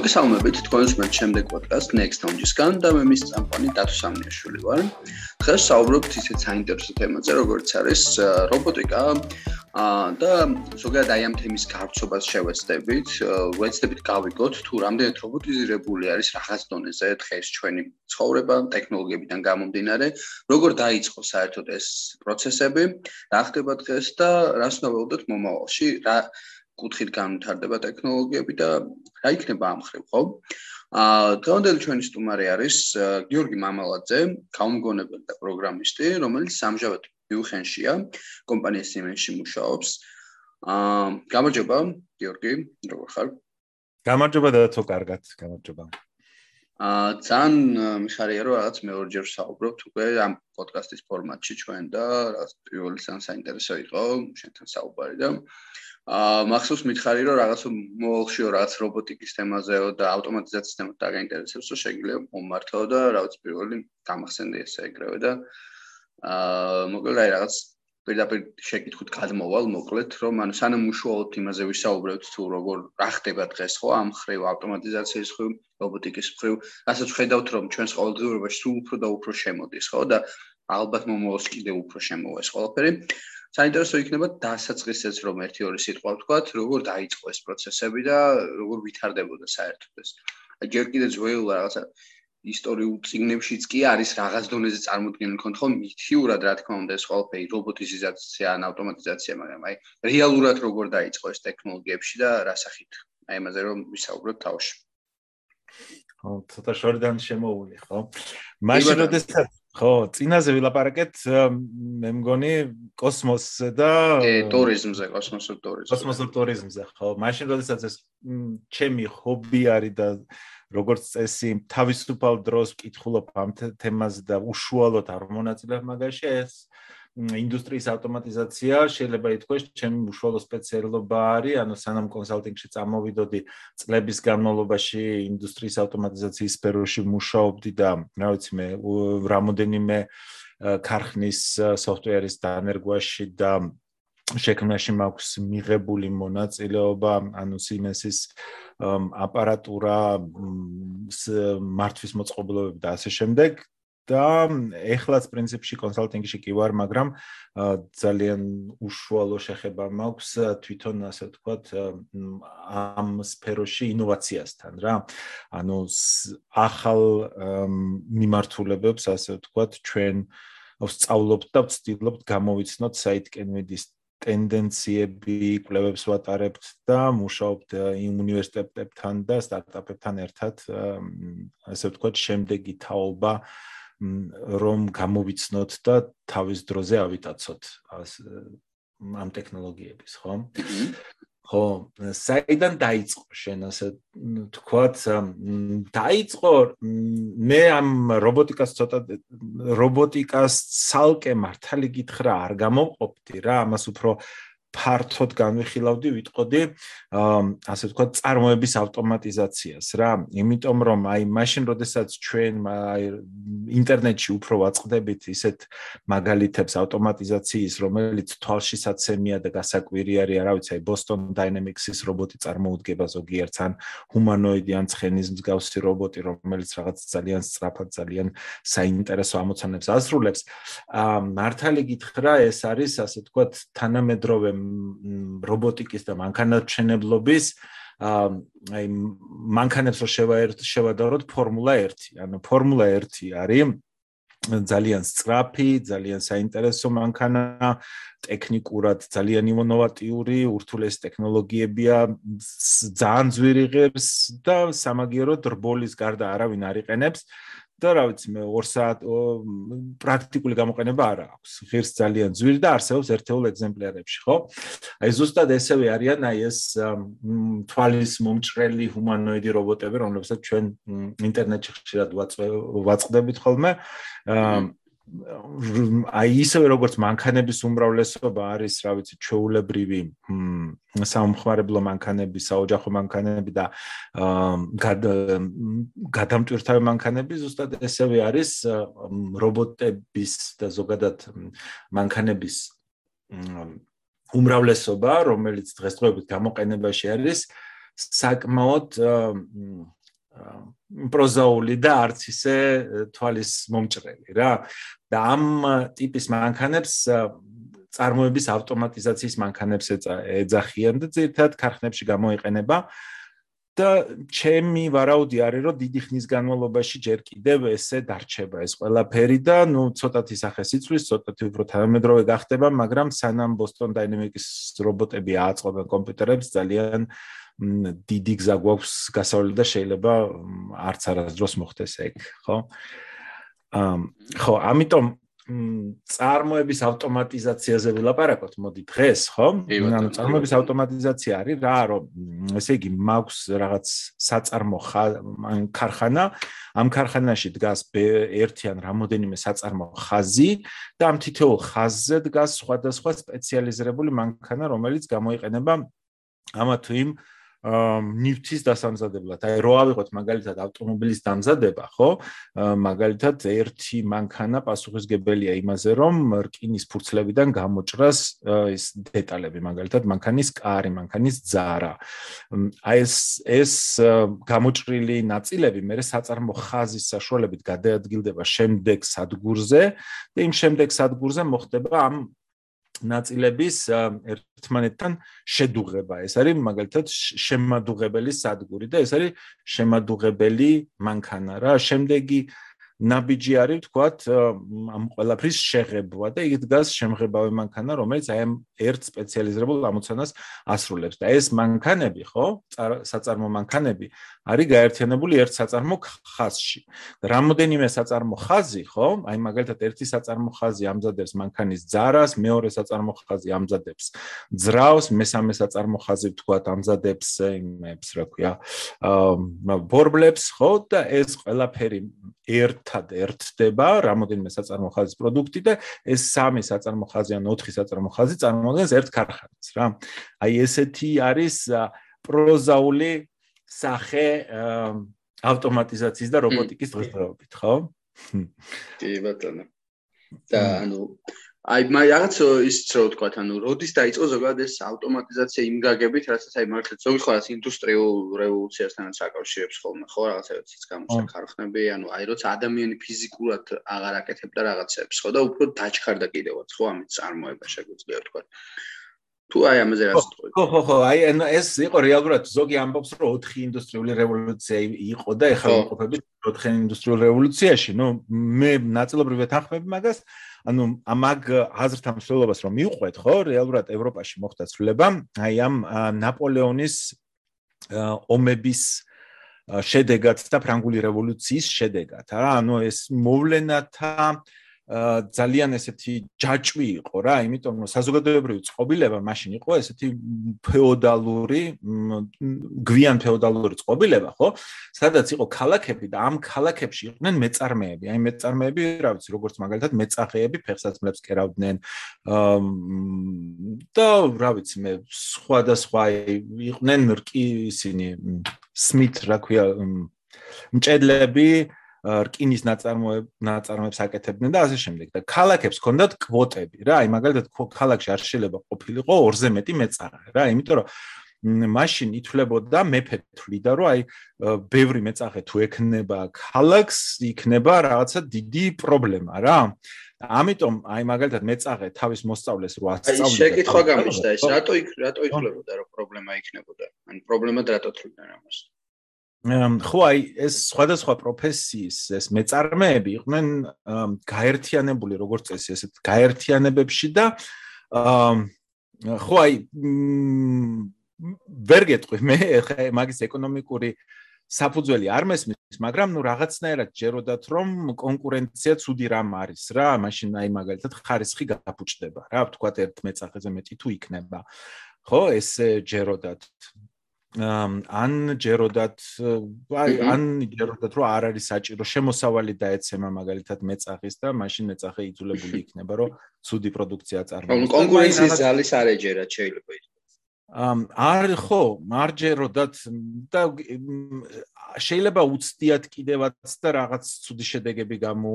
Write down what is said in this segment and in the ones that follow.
მოგესალმებით თქვენს მე შემდეგ პოდკასტ Next Lounge-ისგან და მე მის წამყვანი დათო სამნიაშვილი ვარ. დღეს საუბრობთ ისეთ საინტერესო თემაზე, როგორც არის რობოტიკა და ზოგადად აი ამ თემის გავრცობას შევეცდებით. ვეცდებით გავიგოთ თუ რამდენად რობოტიზირებული არის რაღაც დონეზე დღეს ჩვენი ცხოვრება ტექნოლოგიებიდან გამომდინარე, როგორ დაიწყო საერთოდ ეს პროცესები, რა ხდება დღეს და რას ნაველოდოთ მომავალში, რა კუთხით განვითარდება ტექნოლოგიები და რა იქნება ამ ხრივ, ხო? აა დღევანდელი ჩვენი სტუმარი არის გიორგი მამალაძე, გამგონებელი და პროგრამისტი, რომელიც სამჟავად ბიუხენშია, კომპანიის Siemens-ში მუშაობს. აა გამარჯობა, გიორგი, როგორ ხარ? გამარჯობა და თო კარგად, გამარჯობა. აა ძალიან მიხარია რომ რაღაც მეორჯერ საუბრობთ უკვე ამ პოდკასტის ფორმატში ჩვენ და რაღაც პირველი ძალიან საინტერესო იყო შენთან საუბარი და აა მახსოვს მითხარი რომ რაღაც მოოლშიო რაღაც რობოტიკის თემაზეო და ავტომატიზაციის თემაზე დაგაინტერესებს რომ შეგიძლია მომართო და რაღაც პირველი გამახსენდი ესე ეგრევე და აა მოკლედ აი რაღაც პირდაპირ შეკითხვით გადმოვალ მოკლედ რომ ანუ სანამ უშუალოდ იმაზე ვისაუბრებთ თუ როგორ რა ხდება დღეს ხო ამ ხრივ ავტომატიზაციის ხრივ რობოტიკის ხრივ რასაც ხედავთ რომ ჩვენს ყოველდღიურობაში სულ უფრო და უფრო შემოდის ხო და ალბათ მომავალში კიდევ უფრო შემოვა ეს ყველაფერი საინტერესო იქნება დასაწყისეც რომ ერთი ორი სიტყვა ვთქვათ, როგორ დაიწყო ეს პროცესები და როგორ ვითარდებოდა საერთოდ ეს. აი ჯერ კიდე ძველ რაღაცა ისტორიულ წიგნებშიც კი არის რაღაც დონეზე წარმოქმნილი კონტროლ მითიურად რა თქმა უნდა ეს ყველაფერი რობოტიზაცია ან ავტომატიზაცია, მაგრამ აი რეალურად როგორ დაიწყო ეს ტექნოლოგიებში და რა სახით. აი ამაზე რომ ვისაუბროთ თავში. ხო, ცოტა შორიდან შემოული, ხო? მაშინ როდესაც ხო, წინაზე ვილაპარაკეთ, მე მგონი კოსმოსზე და ტურიზმზე, კოსმოსურ ტურიზმზე. კოსმოსურ ტურიზმზე, ხო. მაშინ როდესაც ეს ჩემი ჰობი არის და როგორც წესი, თავისუფალ დროს ვკითხულობ ამ თემაზე და უშუალოდ არ მონაწილეობ მაგაში, ეს ინდუსტრიის ავტომატიზაცია შეიძლება ითქვას ჩემი უშუალო სპეციალობა არის, ანუ სანამ კონსალტინგში წამოვიდოდი წლების განმავლობაში ინდუსტრიის ავტომატიზაციის სფეროში მუშაობდი და რა ვიცი მე რამოდენიმე ქარხნის სოფტვერის დანერგვაში და შექმნაში მაქვს მიღებული მონაწილეობა, ანუ Siemens-ის აპარატურა მართვის მოწყობილობები და ასე შემდეგ და ეხლაც პრინციპში კონსალტინგში კი ვარ, მაგრამ ძალიან უშუალო შეხება მაქვს თვითონ ასე ვთქვათ ამ სფეროში ინოვაციასთან რა. ანუ ახალ მიმართულებებს ასე ვთქვათ ჩვენ ვსწავლობთ და ვცდილობთ გამოვიცნოთ საითკენ მიდის ტენდენციები, კვლევებს ვატარებთ და მუშაობთ იმ უნივერსიტეტებთან და სტარტაპებთან ერთად ასე ვთქვათ შემდეგი თაობა რომ გამოვიცნოთ და თავის დროზე ავიტაცოთ ამ ტექნოლოგიების, ხო? ხო, საიდან დაიწყო შენ ასე თქვათ, დაიწყო მე ამ რობოტიკას ცოტა რობოტიკას ცალკე მართალი გითხრა არ გამოყოფდი რა, ამას უფრო ფართოდ განვიხილავდი, ვიტყოდი, ასე ვთქვათ, წარმოების ავტომატიზაციას რა. იმიტომ რომ აი მაშინ როდესაც ჩვენ აი ინტერნეტში უფრო ვაწყდებით ისეთ მაგალითებს ავტომატიზაციის, რომელიც თვალშისაცემია და გასაკვირი არის, რა ვიცი, აი Boston Dynamics-ის რობოტი წარმოუდგება ზოგიერთ ან ჰუმანოიდი ან ცხენის მსგავსი რობოტი, რომელიც რაღაც ძალიან სწრაფად, ძალიან საინტერესო ამოცანებს ასრულებს. აა მართალი გითხრა, ეს არის ასე ვთქვათ, თანამედროვე რობოტიკის და მანქანათმშენებლობის აი მანქანებს რო შევადაროთ ფორმულა 1. ანუ ფორმულა 1 არის ძალიან სწრაფი, ძალიან საინტერესო მანქანა, ტექნიკურად ძალიან ინოვატიური, ურთულეს ტექნოლოგიებია, ძალიან ძვირი ღირს და სამაგიეროდ რბოლის გარდა არავინ არ იყენებს. და რა ვიცი მე 2 საათ პრაქტიკული გამოყენება არ აქვს. ღირს ძალიან ძვირი და არსებობს ერთეულ ეგზემპლარებში, ხო? აი ზუსტად ესევე არიან აი ეს თვალის მომჭრელი ჰუმანოიდი რობოტები, რომლებსაც ჩვენ ინტერნეტში ხშირად ვაწყდებით ხოლმე. აი ისევე როგორც მანქანების უმრავლესობა არის, რა ვიცი, ჩვეულებრივი სამხმარებლო მანქანები, საოჯახო მანქანები და გადამტვირთავი მანქანები, ზუსტად ესევე არის რობოტების და ზოგადად მანქანების უმრავლესობა, რომელიც დღესდღეობით გამოყენებაში არის, საკმაოდ პროზაული და არც ისე თვალის მომჭრელი რა. და ამ ტიპის მანქანებს წარმოების ავტომატიზაციის მანქანებს ეძახიან და ზედათ ქარხნებში გამოიყენება. და ჩემი ვარაუდი არის რომ დიდი ხნის განმავლობაში ჯერ კიდევ ესე დარჩება ეს ყველაფერი და ნუ ცოტათი სახეს იცვლის ცოტათი უფრო თანამედროვე გახდება მაგრამ სანამ Boston Dynamics რობოტები აწყობენ კომპიუტერებს ძალიან დიდი გზა გვაქვს გასავლელი და შეიძლება არც არასდროს მოხდეს ეგ ხო ამ ხო ამიტომ წარმოების ავტომატიზაციაზე ვილაპარაკოთ, მოდი დღეს, ხო? ანუ წარმოების ავტომატიზაცია არის რა, რომ ესე იგი მაქვს რაღაც საწარმო ქარხანა, ამ ქარხანაში დგას ერთი ან რამოდენიმე საწარმო ხაზი და ამ თითოეულ ხაზზე დგას სხვადასხვა სპეციალიზირებული მანქანა, რომელიც გამოიყენება ამა თუ იმ ნივთის დასამზადებლად. აი რო ავიღოთ მაგალითად ავტომობილის დამზადება, ხო? მაგალითად ერთი მანქანა პასუხისგებელია იმაზე, რომ რკინის ფურცლებიდან გამოჭრას ეს დეტალები, მაგალითად მანქანის კარი, მანქანის ძარა. აი ეს ეს გამოჭრილი ნაწილები მე საწარმო ხაზის საშუალებით გადაადგილდება შემდეგ სადგურზე და იმ შემდეგ სადგურზე მოხდება ამ ნაწილების ერთმანეთთან შედუღება. ეს არის მაგალითად შემადუღებელი სადგური და ეს არის შემადუღებელი მანქანა რა. შემდეგი ნაბიჯი არის თქვათ ამ ყველაფრის შეღებვა და იქ დგას შემღებავი მანქანა რომელიც აი ამ ერთ სპეციალიზებულ ამოცანას ასრულებს. და ეს მანქანები ხო საწარმო მანქანები არის გაერთიანებული ერთ საწარმო ხაზში. რამოდენიმე საწარმო ხაზი ხო აი მაგალითად ერთი საწარმო ხაზი ამზადებს მანქანის ძარას მეორე საწარმო ხაზი ამზადებს ძრავს მესამე საწარმო ხაზი თქვათ ამზადებს იმებს რა ქვია ბორბლებს ხო და ეს ყველაფერი ერთად ერთდება რამოდენიმე საწარმო ხაზის პროდუქტი და ეს სამი საწარმო ხაზი ან ოთხი საწარმო ხაზი წარმოადგენს ერთ ქარხანას რა. აი ესეთი არის პროზაული სახე ავტომატიზაციის და რობოტიკის დღესდღეობით, ხო? კი ბატონო. და ანუ აი მე რაღაც ისიც რო ვთქვა, ანუ როდის დაიწყო ზოგადად ეს ავტომატიზაცია იმ გაგებით, რასაც აი მართლაც ზოგი ხო რაც ინდუსტრიულ რევოლუციასთანაც აკავშირებს ხოლმე, ხო რაღაცებიც გამოსა ქარხნები, ანუ აი როცა ადამიანი ფიზიკურად აღარ აკეთებდა რაღაცებს, ხო და უფრო დაჩქარდა კიდევაც, ხო ამით წარმოება შეგვიძლია ვთქვა. თუ აი ამაზე რაც თქვი. ხო ხო ხო, აი ეს იყო რეალურად ზოგი ამბობს რომ 4 ინდუსტრიული რევოლუცია იყო და ეხლა ვიყოფებით 4 ინდუსტრიულ რევოლუციაში. ნუ მე ნაწილობრივ ეთანხმები მაგას. ანუ ამაგ აზრთა მსვლელობას რომ მიუყვეთ, ხო, რეალურად ევროპაში მოხდა ცვლილება, აი ამ ნაპოლეონის ომების შედეგად და ფრანგული რევოლუციის შედეგად. რა, ანუ ეს მოვლენათა ძალიან ესეთი ჯაჭვი იყო რა, იმიტომ რომ საზოგადოებრივი წყობილება მაშინ იყო ესეთი ფეოდალური გვიან ფეოდალური წყობილება, ხო? სადაც იყო ქალაქები და ამ ქალაქებში იყვნენ მეწარმეები. აი მეწარმეები, რა ვიცი, როგორც მაგალითად მეწახეები ფეხსაცმლებს კერავდნენ და რა ვიცი, მე სხვადასხვა იყვნენ რკი ისინი სმით რა ქვია მჭედლები, აა რკინის ნაწარმოებ ნაწარმოებს აკეთებდნენ და ასე შემდეგ. და ქალაქებს ჰქონდათ კვოტები რა. აი მაგალითად ქალაქში არ შეიძლება ყოფილიყო ორზე მეტი მეწარე რა. იმიტომ რომ მაშინ ითვლებოდა მეფე თვლიდა რომ აი ბევრი მეწახე თუ ექნება ქალაქს იქნება რაღაცა დიდი პრობლემა რა. ამიტომ აი მაგალითად მეწახე თავის მოსწავლეს რო ასწავლიდა აი შეკითხვა გამიშდა ეს რატო იქ რატო ითვლებოდა რომ პრობლემა იქნებოდა ან პრობლემა რატო თვლიდნენ ამას ხო აი ეს სხვადასხვა პროფესიის ეს მეწარმეები იყვნენ გაერთიანებული როგორც წესი ესეთ გაერთიანებებში და ხო აი ვერ გეტყვი მე ხა მაგის ეკონომიკური საფუძველი არ მესმის მაგრამ ნუ რაღაცნაირად ჯეროდათ რომ კონკურენცია ცუდი რამ არის რა მაშინ აი მაგალითად ხარისხი გაფუჭდება რა ვთქვა ერთ მეწახეზე მეტი თუ იქნება. ხო ეს ჯეროდათ ან ჯეროდათ აი ან ჯეროდათ რომ არ არის საჭირო შემოსავალი დაეცემა მაგალითად მეწახის და მაშინ მეწახე იძულებული იქნება რომ ცუდი პროდუქცია წარმოიქმნას. კონკურენციის ძალის არ ეჯერათ შეიძლება არ ხო მარჯეროდათ და შეიძლება უცდიათ კიდევაც და რაღაც ცუდი შედეგები გამო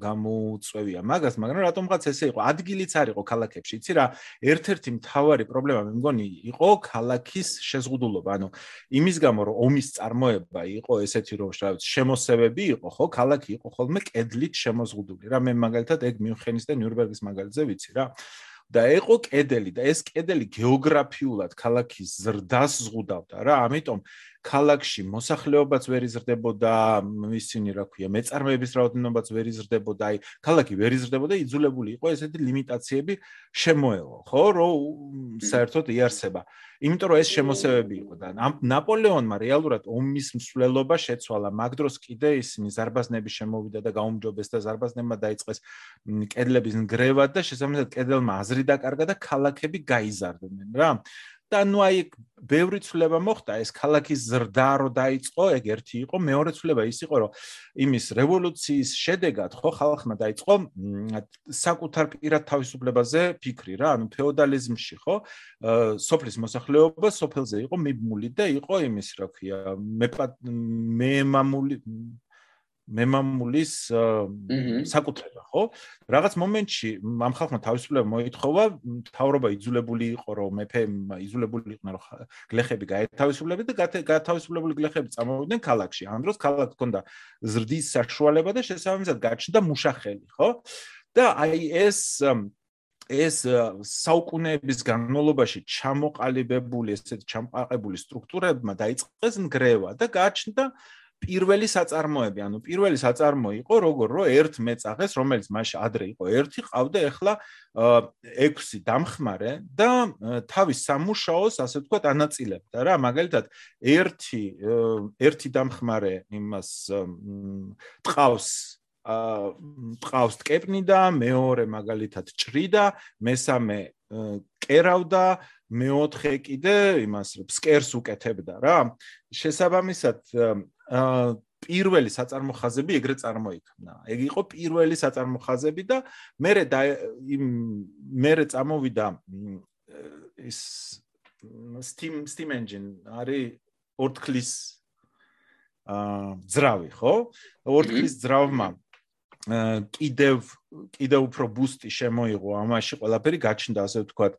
გამოუწევია მაგას მაგრამ რატომღაც ესე იყო? ადგილიც არ იყო ქალაქებში. იცი რა ერთ-ერთი მთავარი პრობლემა მე მგონი იყო ქალაქის შეზღუდულობა. ანუ იმის გამო რომ ომის წარმოება იყო ესეთი რომ რა ვიცი შემოსევები იყო ხო? ქალაქი იყო ხოლმე კედლით შემოზღუდული. რა მე მაგალითად ეგ მიუნხენის და ნიურნბერგის მაგალითზე ვიცი რა და ეყო კედელი და ეს კედელი გეოგრაფიულად ქალაქის ზრდას ზღუდავდა რა. ამიტომ ქალაქში მოსახლეობაც ვერ იზრდებოდა ისინი რა ქვია მეწარმეების რაოდენობაც ვერ იზრდებოდა აი ქალაქი ვერ იზრდებოდა იძულებული იყო ესეთი ლიმიტაციები შემოელო ხო? რომ საერთოდ იარსება იმიტომ რომ ეს შემოსევები იყო და ნაპოლეონმა რეალურად ომის მსვლელობა შეცვალა. მაგ დროს კიდე ისინი ზარბაზნები შემოვიდა და გაუმჯობეს და ზარბაზნებმა დაიწყეს კედლების ნგრევა და შესაბამისად კედელმა აზრი დაკარგა და ქალაქები გაიზარდნენ რა და ნუ აი ბევრი ცვლილება მოხდა, ეს ქალაქის ზრდა რო დაიწყო, ეგ ერთი იყო, მეორე ცვლილება ის იყო, რომ იმის რევოლუციის შედეგად ხო ხალხმა დაიწყო საკუთარ პირად თავისუფლებაზე ფიქრი რა, ანუ ფეოდალიზმში ხო, სოფლის მოსახლეობა სოფელზე იყო მიბმული და იყო იმის რა ქვია, მეპატ მემამული მემამულის საკუთრება, ხო? რაღაც მომენტში ამ ხალხმა თავისუფლება მოითხოვა, თავრობა იძულებული იყო, რომ მეფე იძულებული იყო, რომ გლეხები გაეთავისუფლებდნენ და გათავისუფლებული გლეხები წამოვიდნენ ქალაქში. ამ დროს ქალაქს ჰქონდა ზრდის საშუალება და შესაბამისად გაჩნდა მუშახელი, ხო? და აი ეს ეს საუკუნეების განმავლობაში ჩამოყალიბებული ესეთ ჩამყაყებული სტრუქტურებმა დაიწყეს ნგრევა და გაჩნდა პირველი საწარმოები, ანუ პირველი საწარმო იყო როგორ რო ერთ მეწაღეს, რომელიც მაშინ ადრე იყო ერთი, ყავდა ეხლა 6 დამხმარე და თავის სამუშაოს ასე ვთქვათ ანაწილებდა რა, მაგალითად ერთი ერთი დამხმარე იმას ტყავს აა ტყავს კეპნიდა, მეორე მაგალითად ჭრიდა, მესამე კერავდა, მეოთხე კიდე იმას ფსკერს უკეთებდა რა. შესაბამისად პირველი საწარმო ხაზები ეგრე წარმოიქმნა. ეგ იყო პირველი საწარმო ხაზები და მე იმ მე წამოვიდა ის steam steam engine არის ორთქლის აა ძრავი, ხო? ორთქლის ძრავმა კიდევ კიდევ უფრო ბუსტი შემოიღო ამაში ყველაფერი გაჩნდა ასე ვთქვათ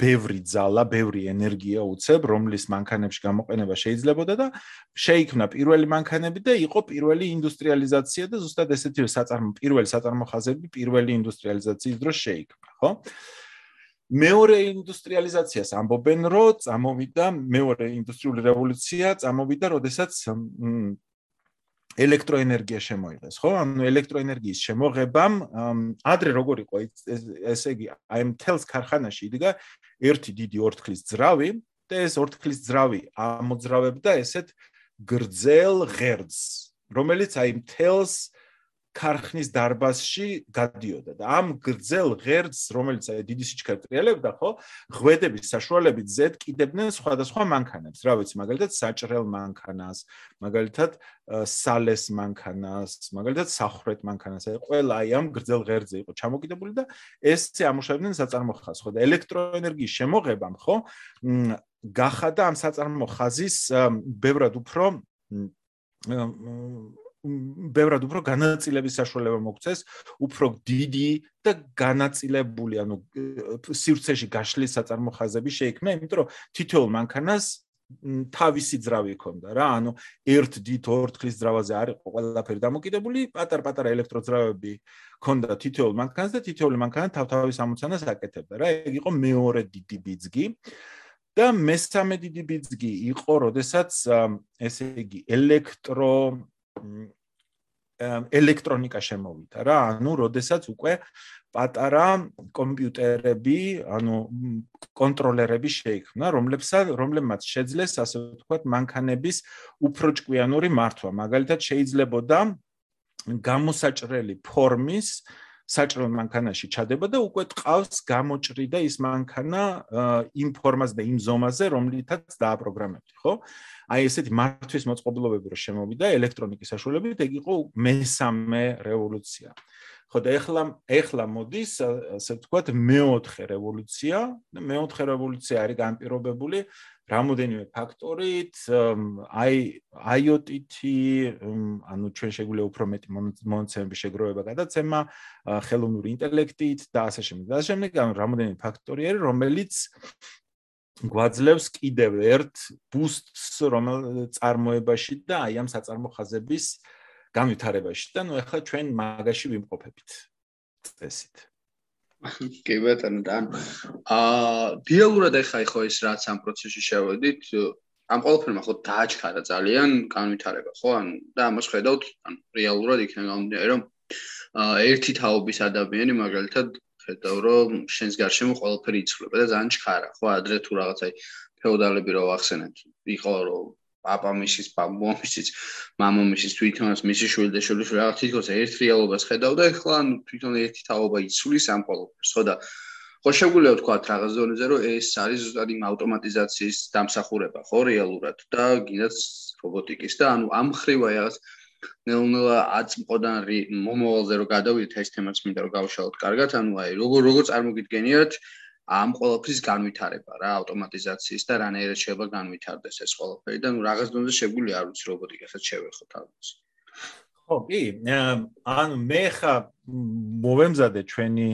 ბევრი ძალა, ბევრი ენერგია უცებ, რომლის მანქანებში გამოყენება შეიძლებოდა და შეიქმნა პირველი მანქანები და იყო პირველი ინდუსტრიალიზაცია და ზუსტად ესეთი საწარმო პირველი საწარმო ხაზები პირველი ინდუსტრიალიზაციის დროს შეიქმნა, ხო? მეორე ინდუსტრიალიზაციას ამბობენ, რომ წამოვიდა მეორე ინდუსტრიული რევოლუცია, წამოვიდა, როდესაც ელექტროენერგია შემოიღეს, ხო? ანუ ელექტროენერგიის შემოღებამ ადრე როგორ იყო ესე იგი, აი მთელს ქარხანაში იდგა ერთი დიდი ორთქლის ძრავი და ეს ორთქლის ძრავი ამოძრავებდა ესეთ გრძელ ღერძს, რომელიც აი მთელს ქარხნის დარბაზში გადიოდა და ამ გრძელ ღერძს, რომელიც აი დიდი სიჩქარე ტრიალებდა, ხო, ღვედების საშუალებით ზედ კიდებდნენ სხვადასხვა მანქანებს, რა ვიცი, მაგალითად საჭრელ მანქანას, მაგალითად სალეს მანქანას, მაგალითად სახრეთ მანქანას, აი ყველა აი ამ გრძელ ღერძზე იყო ჩამოკიდებული და ესე ამუშავებდნენ საწარმო ხაზს, ხო და ელექტროენერგიის შემოღებამ, ხო, გახადა ამ საწარმო ხაზის ბევრად უფრო ბევრად უფრო განაწილების საშუალება მოგცეს, უფრო დიდი და განაწილებული, ანუ სივრცეში გაშლის საწარმოხაზები შეიქმნა, იმიტომ რომ თითოეულ მანქანას თავისი ძრავი ჰქონდა რა, ანუ ერთ დიდ ორთქლის ძრავაზე არ იყო ყველაფერი დამოკიდებული, პატარ-პატარა ელექტროძრავები ჰქონდა თითოეულ მანქანას და თითოეული მანქანა თავ-თავის ამოცანას აკეთებდა რა. ეგ იყო მეორე დიდი ბიძგი. და მესამე დიდი ბიძგი იყო, როდესაც ესე იგი ელექტრო ელექტრონიკა შემოვიდა რა, ანუ როდესაც უკვე პატარა კომპიუტერები, ანუ კონტროლერები შეიქმნა, რომლებსაც რომლებმაც შეძლეს ასე ვთქვათ მანქანების უფრო ჭკვიანური მართვა. მაგალითად შეიძლებოდა გამოსაჭრელი ფორმის საჭრელ მანქანაში ჩადება და უკვე ტყავს გამოჭრიდა ის მანქანა იმ ფორმაზე და იმ ზომაზე, რომლითაც დააპროგრამებდი, ხო? აი ესეთი მართვის მოწყობილობები რო შემოვიდა ელექტრონიკის საშუალებით, ეგ იყო მესამე რევოლუცია. ხო და ეხლა ეხლა მოდის ასე ვთქვათ მეოთხე რევოლუცია და მეოთხე რევოლუცია არის განპირობებული რამოდენიმე ფაქტორით აი IoT ანუ ჩვენ შეგვიძლია უფრო მეტი მონაცემების შეგროვება გადაცემა ხელოვნური ინტელექტით და ასე შემდეგ. და ასე შემდეგ ანუ რამოდენიმე ფაქტორი არის რომელიც გვაძლევს კიდევ ერთ ბუსტს რომელ წარმოებაში და აი ამ საწარმო ხაზების განვითარებაში. და ნუ ახლა ჩვენ მაგაში ვიმყოფებით წესით კი ბატონო და აა დიალურად ახლა ხო ის რაც ამ პროცესში შევედით ამ ყველაფერმა ხო დააჩქარა ძალიან განვითარება ხო? ანუ და ამას ხედავთ ანუ რეალურად იქნება გამომდინარე რომ ერთი თაობის ადამიანი მაგალითად ხედავ რომ შენს გარშემო ყველაფერი იცვლება და ძალიან ჩქარა ხო? ადრე თუ რაღაცა ფეოდალები რო ახსენეთ იყო რომ papa მისის papa მისის mama მისის შვილი და შვილი რაღაც თვითონ ერთ რეალობას ხედავ და ეხლა თვითონ ერთი თაობა იცვლის ამ ყველაფერს ხო და ხო შეგვიძლია ვთქვა რაღაც ზონეზე რომ ეს არის ზუსტად იმ ავტომატიზაციის დამსახურება ხო რეალურად და გინდაც რობოტიკის და ანუ ამ ხრივა რაღაც ნელ-ნელა აწმყოდან მომავალზე რომ გადავიდეთ ეს თემაც მინდა რომ გავშალოთ კარგად ანუ აი როგორ როგორ წარმოგიდგენიათ ამ ყოველფრის განვითარება რა ავტომატიზაციის და რანაირად შეიძლება განვითარდეს ეს ყოველფერი და ნუ რაღაც დონეზე შეგვიძლია არ ვიცი რობოტიკასაც შევეხოთ ალბათ ხო კი ანუ მე ხა მოვემზადე ჩვენი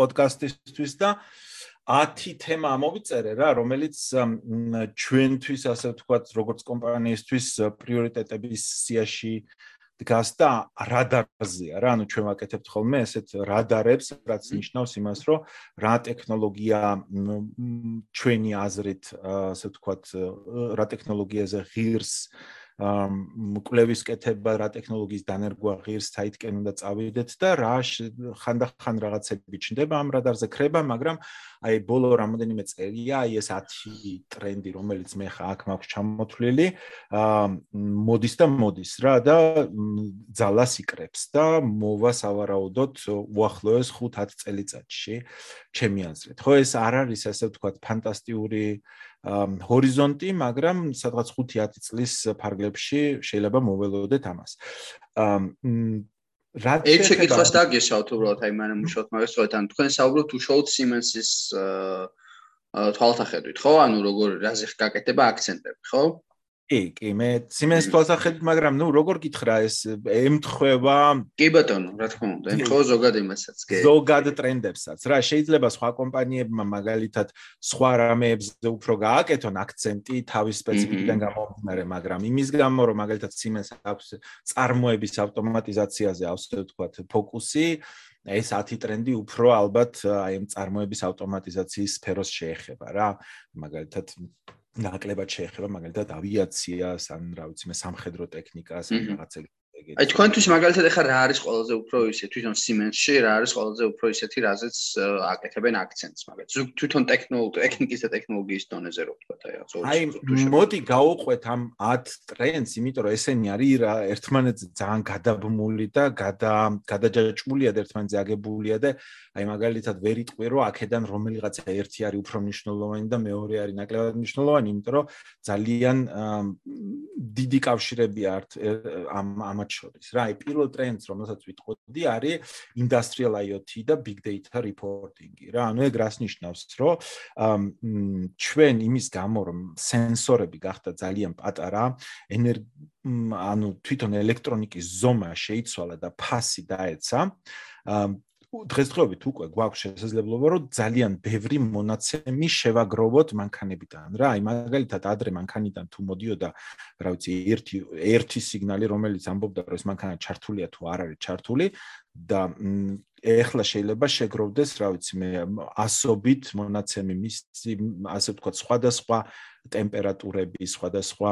პოდკასტისთვის და 10 თემა მოვიწერე რა, რომელიც ჩვენთვის ასე ვთქვათ, როგორც კომპანიისთვის პრიორიტეტების სიაში დგას და რადარზეა რა, ანუ ჩვენ ვაკეთებთ ხოლმე ესეთ რადარებს, რაც ნიშნავს იმას, რომ რა ტექნოლოგია ჩვენი აზრით ასე ვთქვათ, რა ტექნოლოგიაზე ღირს მკვლევის კეთება რა ტექნოლოგიის დანერგვა ღირს საითკენ უნდა წავიდეთ და რა ხანდახან რაღაცები ჩნდება ამ რადარზე ქრება მაგრამ აი ბოლო რამოდენიმე წელია აი ეს 10 ტრენდი რომელიც მე ხა აქ მაქვს ჩამოთვლილი აა მოდის და მოდის რა და ძალას იკრებს და მოვა სავარაუდოდ უახლოეს 5-10 წელიწადში ჩემი აზრით. ხო ეს არ არის ასე ვთქვათ ფანტასტიკური ჰორიზონტი, მაგრამ სადღაც 5-10 წლის ფარგლებში შეიძლება მოველოდეთ ამას. რა ერთ შეკითხვას დაგესავთ უბრალოდ აი მანამ უშოთ მაგას თქო თან თქვენ საუბრობთ უშუალოდ Siemens-ის თვალსაჩინო ხო? ანუ როგორ რაზე გაკეთება აქცენტები, ხო? კი, კი, მე Siemens თვალსაჩინო, მაგრამ ნუ როგორ გითხრა ეს ემთხვევა? კი ბატონო, რა თქმა უნდა, ემთხვევა ზოგად იმასაც, კი. ზოგად ტრენდებსაც. რა, შეიძლება სხვა კომპანიებმა მაგალითად სხვა რამეებზე უფრო გააკეთონ აქცენტი თავის სპეციფიკიდან გამომდინარე, მაგრამ იმის გამო რომ მაგალითად Siemens აქვს წარმოების ავტომატიზაციაზე ასე ვთქვათ ფოკუსი, ეს 10 ტრენდი უფრო ალბათ აი ამ წარმოების ავტომატიზაციის სფეროს შეეხება რა. მაგალითად ნაკლებად შეეხება მაგალითად ავიაციას ან რა ვიცი მე სამხედრო ტექნიკას ან რაღაცებს ეგეთი. აი თქვენთვის მაგალითად ახლა რა არის ყველაზე უფრო ისე თვითონ Siemens-ში რა არის ყველაზე უფრო ისეთი რაზეც აკეთებენ აქცენტს მაგალითად თვითონ ტექნოლოგია, ტექნიკის და ტექნოლოგიის დონეზე რო ვთქვა აი რა. აი მოდი გავუყვეთ ამ 10 ტრენდს, იმიტომ რომ ესენი არის რა ერთმანეთზე ძალიან გადაბმული და გადა გადაჯაჭვულია და ერთმანეთზე აგებულია და აი მაგალითად ვერ იტყვი რომ აქედან რომელიღაცა ერთი არის უფრო მნიშვნელოვანი და მეორე არის ნაკლებად მნიშვნელოვანი, იმიტომ რომ ძალიან დიდი კავშირები ართ ამ ამ შორის. რა აი პირველ ტრენდს რომელსაც ვიტყოდი არის industrial IoT და big data reporting-ი. რა ანუ ეგ რას ნიშნავს რომ ჩვენ იმის გამო რომ სენსორები გახდა ძალიან პატარა ანუ თვითონ ელექტრონიკის ზომა შეიცვალა და ფასი დაეცა დღესდღეობით უკვე გვაქვს შესაძლებლობა რომ ძალიან ბევრი მონაცემი შევაგროვოთ მანქანებიდან რა აი მაგალითად ადრე მანქანიდან თუ მოდიოდა რა ვიცი ერთი ერთი სიგნალი რომელიც ამბობდა რომ ეს მანქანა ჩართულია თუ არ არის ჩართული და ეხლა შეიძლება შეგროვდეს რა ვიცი მე ასობით მონაცემი მის ასე ვთქვათ სხვადასხვა ტემპერატურები სხვადასხვა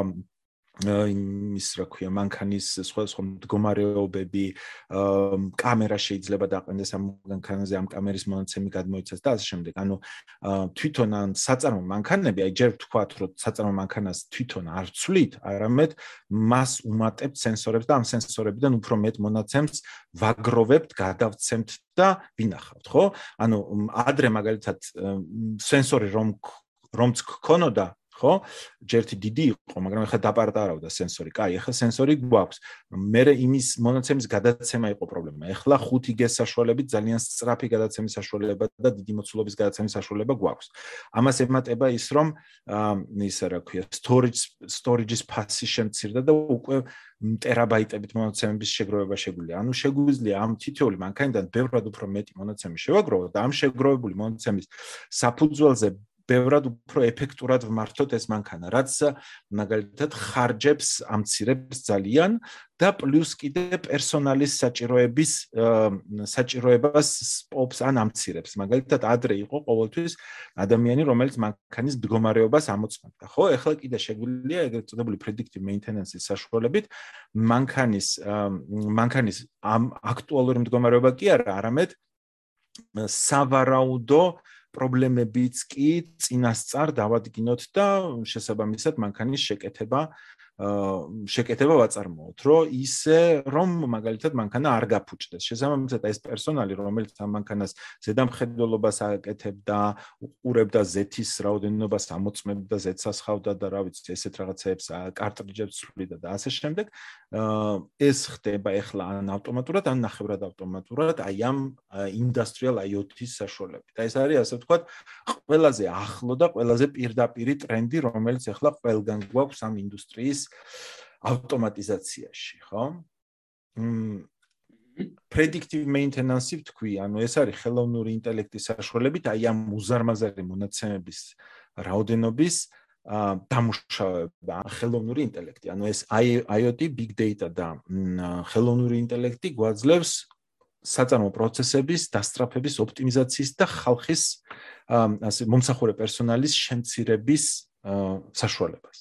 იმის რა ქვია მანქანის სხვა სხვა მდგომარეობები კამერა შეიძლება დაყენდეს ამ მანქანაზე ამ კამერის მონაცემი გადმოიცეს და ასე შემდეგ. ანუ თვითონ ან საწარმო მანქანები აი ჯერ ვთქვათ რომ საწარმო მანქანას თვითონ არ ცვლით არამედ მას უმატებთ სენსორებს და ამ სენსორებიდან უფრო მეტ მონაცემს ვაგროვებთ გადავცემთ და ვინახავთ ხო? ანუ ადრე მაგალითად სენსორი რომ რომც გქონოდა ხო? ჯერთი დიდი იყო, მაგრამ ეხლა დაპარტარავდა სენსორი. კაი, ეხლა სენსორი გვაქვს. მე იმის მონაცემის გადაცემა იყო პრობლემა. ეხლა 5G საშუალებით ძალიან სწრაფი გადაცემის საშუალება და დიდი მოცულობის გადაცემის საშუალება გვაქვს. ამას ემატება ის, რომ ისე რა ქვია, storage storage-ის ფასი შემცირდა და უკვე ტერაბაიტებით მონაცემების შეგროვება შეგვიძლია. ანუ შეგვიძლია ამ თითოეული მანქანიდან ბევრად უფრო მეტი მონაცემი შევაგროვოთ და ამ შეგროვებული მონაცემის საფუძველზე ბევრად უფრო ეფექტურად ვმართოთ ეს მანქანა, რაც მაგალითად ხარჯებს ამცირებს ძალიან და პლუს კიდე პერსონალის საჭიროების საჭიროებას სპობს ან ამცირებს. მაგალითად, ადრე იყო ყოველთვის ადამიანი, რომელიც მანქანის მდგომარეობას ამოწმებდა, ხო? ეხლა კიდე შეგვიძლია ეგრეთ წოდებული predictive maintenance-ის საშუალებით მანქანის მანქანის ამ აქტუალური მდგომარეობა კი არა, არამედ სავარაუდო პრობლემებიც კი წინასწარ დავადგინოთ და შესაბამისად მანქანის შეკეთება შეკეთება ვაწარმოოთ, რომ ისე რომ მაგალითად მანქანა არ გაფუჭდეს. შესაბამისად ეს პერსონალი, რომელიც ამ მანქანას ზედამხედველობას აკეთებდა, უყურებდა ზეთის რაოდენობას, ამოწმებდა ზეთსას ხავდა და რა ვიცი, ესეთ რაღაცებს კარტრიჯებს ცვლიდა და ასე შემდეგ, ეს ხდება ახლა ან ავტომატურად, ან ნახევრად ავტომატურად, აი ამ industrial IoT-ის საშუალებით. და ეს არის ასე ვთქვათ, ყველაზე ახლო და ყველაზე პირდაპირი ტრენდი, რომელიც ახლა ყველგან გვაქვს ამ ინდუსტრიის ავტომატიზაციაში, ხო? მ predictive maintenance ვთქვი, ანუ ეს არის ხელოვნური ინტელექტის საშუალებით, აი ამ უზარმაზარი მონაცემების რაოდენობის დამუშავება, ხელოვნური ინტელექტი. ანუ ეს IoT, big data და ხელოვნური ინტელექტი გვაძლევს საწარმო პროცესების დასწრაფების ოპტიმიზაციის და ხალხის ასე მომსახურე პერსონალის შემცირების საშუალებას.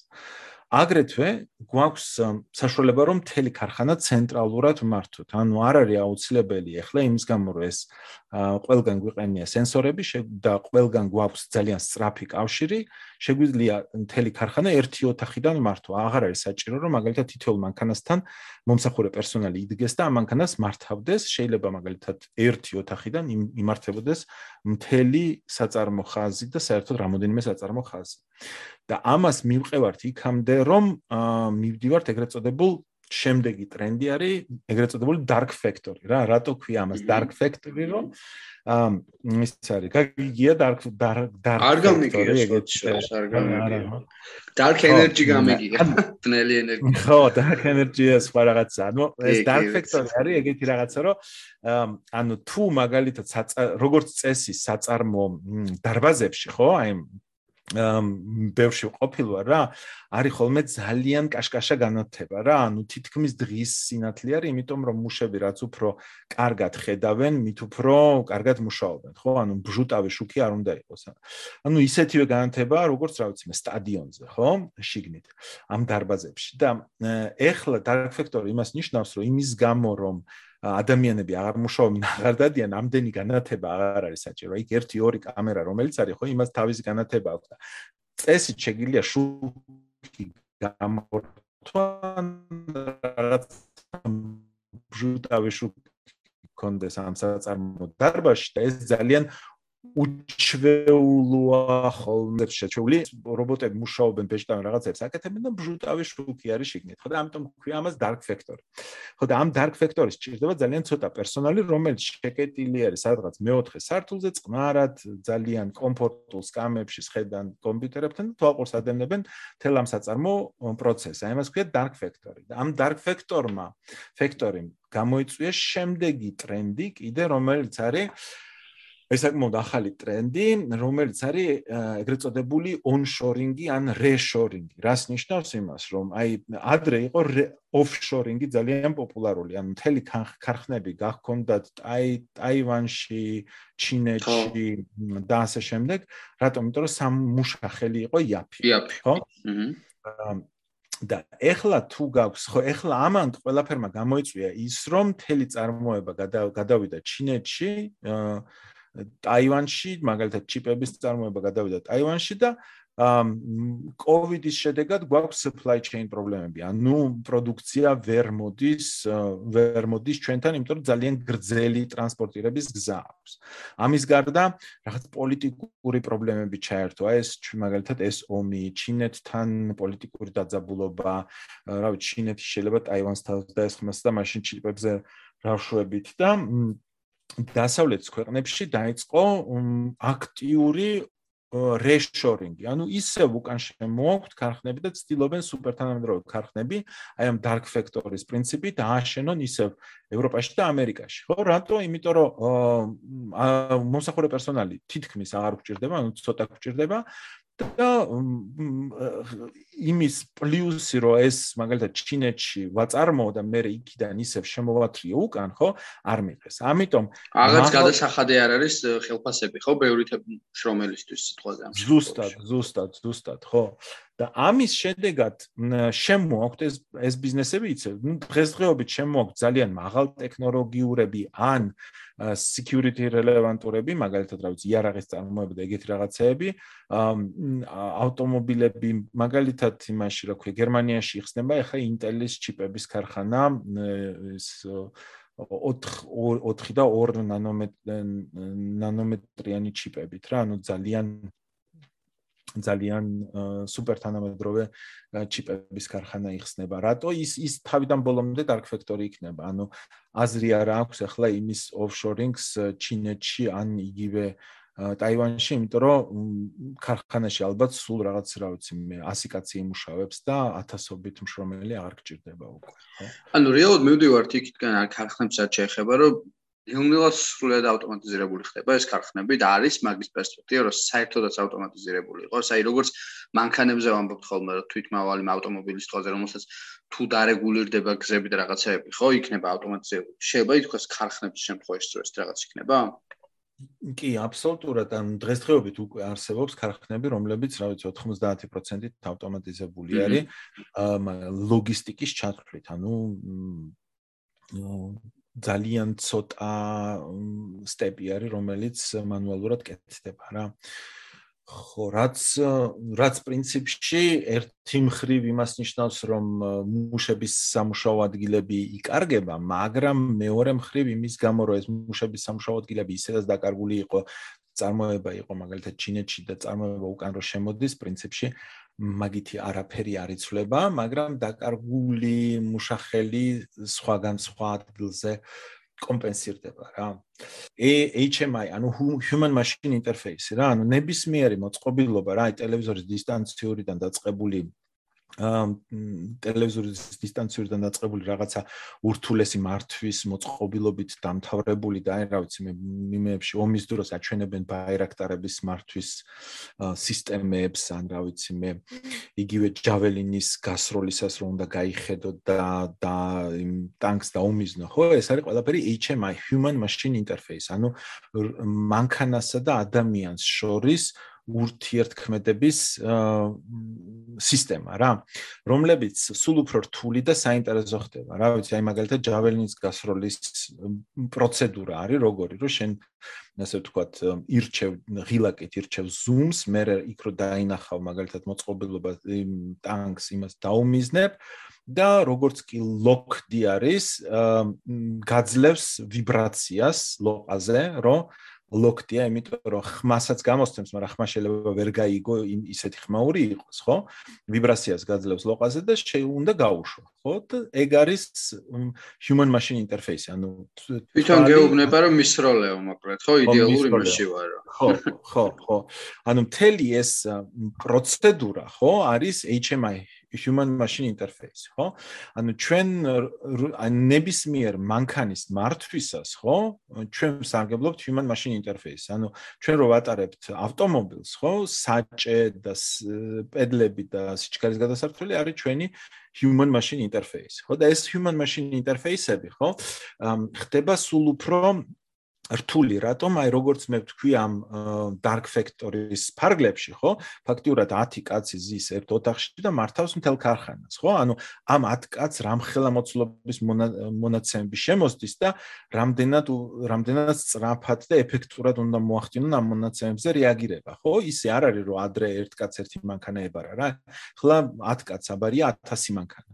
აგრეთვე გვაქვს საშუალება რომ მთელი ქარხანა ცენტრალურად მართოთ. ანუ არ არის აუცილებელი ახლა იმის გამო რომ ეს ყველგან გვიყენია სენსორები და ყველგან გვაქვს ძალიან სწრაფი კავშირი, შეგვიძლია მთელი ქარხანა ერთი ოთახიდან მართო. აღარ არის საჭირო რომ მაგალითად თითოეულ მანქანასთან მომსახურე პერსონალი იდგეს და ამ მანქანას მართავდეს. შეიძლება მაგალითად ერთი ოთახიდან იმართებოდეს მთელი საწარმო ხაზი და საერთოდ რამოდენიმე საწარმო ხაზი. და ამას მივყევართ იქამდე რომ მივდივართ ეგრეთ წოდებულ შემდეგი ტრენდი არის ეგრეთ წოდებული dark factory რა რატო ქვია ამას? dark factory რომ ამ ის არის გაგიგია dark dark dark არ გამიგია ეგეთ შეს არ გამიგია. dark energy გამიგია. ბნელი ენერგია ხო dark energy ეს სხვა რაღაცა ანუ ეს dark factory არის ეგეთი რაღაცა რომ ანუ თუ მაგალითად როგორც წესი საწარმო დარბაზებში ხო აი ბევრში ყოფილვარ რა არის ხოლმე ძალიან კაშკაშა განათება რა. ანუ თითქმის დღის სინათლე არის იმიტომ რომ მუშები რაც უფრო კარგად ხედავენ მით უფრო კარგად მუშაობენ ხო? ანუ ბჟუტავი შუქი არ უნდა იყოს ანუ ისეთივე განათება როგორც რა ვიცი მე სტადიონზე ხო? შიგნით ამ დარბაზებში. და ეხლა dark factor იმას ნიშნავს რომ იმის გამო რომ ადამიანები აღარ მუშაობენ, აღარ დადიან, ამდენი განათება აღარ არის საჭირო. იქ 1-2 კამერა რომელიც არის, ხო, იმას თავისი განათება აქვს და წესით შეგიძლია შუქი გამოთვან რაღაც ჟუტავი შუქი კონდეს ამ საწარმო დარბაზში და ეს ძალიან უჩვეულოა ხოლმე შეჩეული რობოტები მუშაობენ ბეჭდავენ რაღაცებს აკეთებენ და ბჟუტავი შუქი არის შიგნით. ხო და ამიტომ ქვია ამას dark factory. ხო და ამ dark factory-ს ჭირდება ძალიან ცოტა პერსონალი რომელიც შეკეტილი არის სადღაც მეოთხე სართულზე წყნარად ძალიან კომფორტულ სკამებში შედან კომპიუტერებთან თვალყურს ადევნებენ თელ ამ საწარმო პროცესს. აი ამას ქვია dark factory. და ამ dark factor-მა factory-მ გამოიწვია შემდეგი ტრენდი კიდე რომელიც არის ეს საკმაოდ ახალი ტრენდი, რომელიც არის ეგრეთ წოდებული on-shoring-ი ან re-shoring-ი. რას ნიშნავს იმას, რომ აი ადრე იყო off-shoring-ი ძალიან პოპულარული, ანუ მთელი ქარხნები გახქონდათ აი ტაივანში, ჩინეთში და ასე შემდეგ, რატომ? იმიტომ რომ სამუშა ხელი იყო იაფი. იაფი. ხო? აჰა. და ეხლა თუ გაქვს ხო ეხლა ამან ყველაფერმა გამოიწვია ის რომ მთელი წარმოება გადავიდა ჩინეთში აა ტაივანში, მაგალითად ჩიპების წარმოება გადავიდა ტაივანში და კოვიდის შედეგად გვაქვს supply chain პრობლემები. ანუ პროდუქცია ვერ მოდის, ვერ მოდის ჩვენთან, იმიტომ რომ ძალიან გრძელი ტრანსპორტირების გზა აქვს. ამის გარდა რაღაც პოლიტიკური პრობლემები ჩაერთო. აი ეს მაგალითად ეს ომი, ჩინეთთან პოლიტიკური დაძაბულობა, რა ვიცი, ჩინეთი შეიძლება ტაივანს თავს დაესხმას და მაშინ ჩიპებზე რაშვებით და დასავლეთის ქვეყნებში დაიწყო აქტიური რეშორინგი. ანუ ისევ უკან შემოაქვთ ქარხნები და ცდილობენ სუპერთანამედროვე ქარხნები, აი ამ dark factory-ის პრინციპით ააშენონ ისევ ევროპაში და ამერიკაში. ხო, რატო? იმიტომ რომ მომსახურე პერსონალი თითქმის აღარ გვჭირდება, ანუ ცოტა გვჭირდება და იმის პლუსი რომ ეს მაგალითად ჩინეთში ვაწარმოო და მე იქიდან ისევ შემოვათრიო უკან ხო არ მიყეს ამიტომ აღარც გადასახადე არ არის ხელფასები ხო ბევრი შრომელისთვის სიტყვაზე ამ ზუსტად ზუსტად ზუსტად ხო. და ამის შედეგად შემოაქვთ ეს ეს ბიზნესები იცი ნუ დღესდღეობით შემოაქვთ ძალიან მაღალ ტექნოლოგიურები ან security relevant-ურები მაგალითად რა ვიცი იარაღის წარმოება და ეგეთი რაღაცეები ავტომობილები მაგალითად იმაში რა ქვია გერმანიაში იხსნება ახლა Intel-ის ჩიპების ქარხანა ეს 4 4 და 2 ნანომეტრიანი ჩიპებით რა ანუ ძალიან ძალიან სუპერ თანამედროვე ჩიპების ქარხანა იხსნება. რატო ის ის თავიდან ბოლომდე dark factory იქნება? ანუ აზრი არ აქვს ახლა იმის offshoring-ს ჩინეთში ან იგივე ტაივანში, იმიტომ რომ ქარხანაში ალბათ სულ რაღაც რა ვიცი მე 100 კაცი იმუშავებს და ათასობით მშრომელი აღარ გჭირდება უკვე, ხო? ანუ რეალურად მივდივართ იქიდან არ ქარხნებს არ შეეხება, რომ ნეუნელას სრულად ავტომატიზირებული ხდება. ეს ქარხნები და არის მაგის პერსპექტივა რომ საერთოდაც ავტომატიზირებული იყოს აი როგორც მანქანებზე ვამბობთ ხოლმე რომ თვითმავალი ავტომობილის თვალზე რომელსაც თუ დარეგულირდება გზები და რაღაცეები ხო იქნება ავტომატიზირებული შეიძლება ითქვას ქარხნების შემთხვევაში სწორედ რაღაც იქნება კი, აბსოლუტურად, ან დღესდღეობით უკვე არსებობს ქარხნები, რომლებიც, რა ვიცი, 90%-ით ავტომატიზებული არის, ლოგისტიკის ჩათვლით, ანუ ძალიან ცოტა სტეპი არის, რომელიც მანუალურად კეთდება რა. ხო, რაც რაც პრინციპში ერთი მხრივ იმას ნიშნავს, რომ მუშების სამუშაო ადგილები იკარგება, მაგრამ მეორე მხრივ იმის გამო, რომ ეს მუშების სამუშაო ადგილები ისედაც დაკარგული იყო, წარმოება იყო მაგალითად ჩინეთში და წარმოება უკან რო შემოდის, პრინციპში მაგითი არაფერი არ იცვლება, მაგრამ დაკარგული მუშახელი სხვაგან სხვა ადგილზე კომპენსირდება რა. HMI, ანუ human machine interface რა, ანუ ნებისმიერი მოწყობილობა რა, ტელევიზორის დისტანციურიდან დაწყებული ტელევიზორის დისტანციურიდან დაწყებული რაღაცა ურთულესი მართვის მოწყობილობით დამთავრებული და აი რა ვიცი მე მიმეებში ომის დროს აჩვენებენ ბაირაქტარების მართვის სისტემებს ან რა ვიცი მე იგივე ჯაველინის გასროლისას რომ უნდა გაიხედო და და იმ ტანკს დაუმიზნო. ხო ეს არის ყველაფერი HMI human machine interface ანუ მანქანასა და ადამიანს შორის ურთიერთქმედების სისტემა რა. რომლებიც სულ უფრო რთული და საინტერესო ხდება რა. ვიცი აი მაგალითად ჯაველინის გასროლის პროცედურა არის როგორი რომ შენ ასე ვთქვათ ირჩევ ღილაკით ირჩევ ზუმს მე იქ რო დაინახავ მაგალითად მოწყობილობა ტანკს იმას დაუმიზნებ და როგორც კი ლოქდი არის გაძლევს ვიბრაციას ლოყაზე რომ ლოქტია, იმიტომ რომ ხმასაც გამოსცემს, მაგრამ ხმა შეიძლება ვერ გაიგო ისეთი ხმაური იყოს, ხო? ვიბრაციას გაძლევს ლოყაზე და შეუნდა გაუშვა, ხო? და ეგ არის human machine interface, ანუ თვითონ გეუბნება რომ მისროლეო, მოკლედ, ხო, იდეალური მასში ვარო. ხო, ხო, ხო. ანუ მთელი ეს პროცედურა, ხო, არის HMI human machine interface, ხო? ანუ ჩვენ ნებისმიერ მანქანის მართვისას, ხო? ჩვენ სარგებლობთ human machine interface. ანუ ჩვენ რო ვატარებთ ავტომობილს, ხო? საჭე და პედლები და სიჩქარის გადასართველი არის ჩვენი human machine interface. ხო? და ეს human machine interface-ები, ხო? ხდება სულ უფრო რთული რატომ? აი როგორც მე ვთქვი ამ dark factory-ის ფარგლებში ხო? ფაქტიურად 10 კაცი ზის ერთ ოთახში და მართავს მთელ ქარხანას ხო? ანუ ამ 10 კაცს რამხელა მოცულობის მონაცემები შემოსდის და რამდენად რამდენად სწრაფად და ეფექტურად უნდა მოახდინონ ამ მონაცემებზე რეაგირება ხო? ისე არ არის რომ ადრე ერთ კაც ერთი მანქანა ებარა რა. ხლა 10 კაც აბარია 1000 მანქანა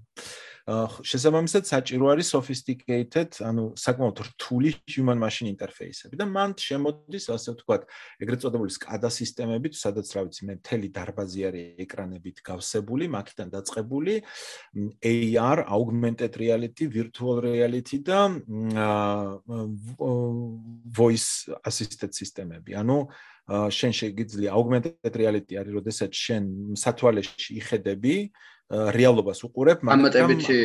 შესაბამისად საჭირო არის sophisticated, ანუ საკმაოდ რთული human machine interface-ები და მან შემოდის ასე ვთქვათ, ეგრეთ წოდებული SCADA სისტემებით, სადაც რა ვიცი, მე მთელი დარბაზი არის ეკრანებით გავსებული, მაქიდან დაწყებული AR, augmented reality, virtual reality და voice assisted სისტემები. ანუ შენ შეიძლება augmented reality არის, როდესაც შენ სათვალეში იხედები რეალობას უყურებ, მაგრამ დამატებითი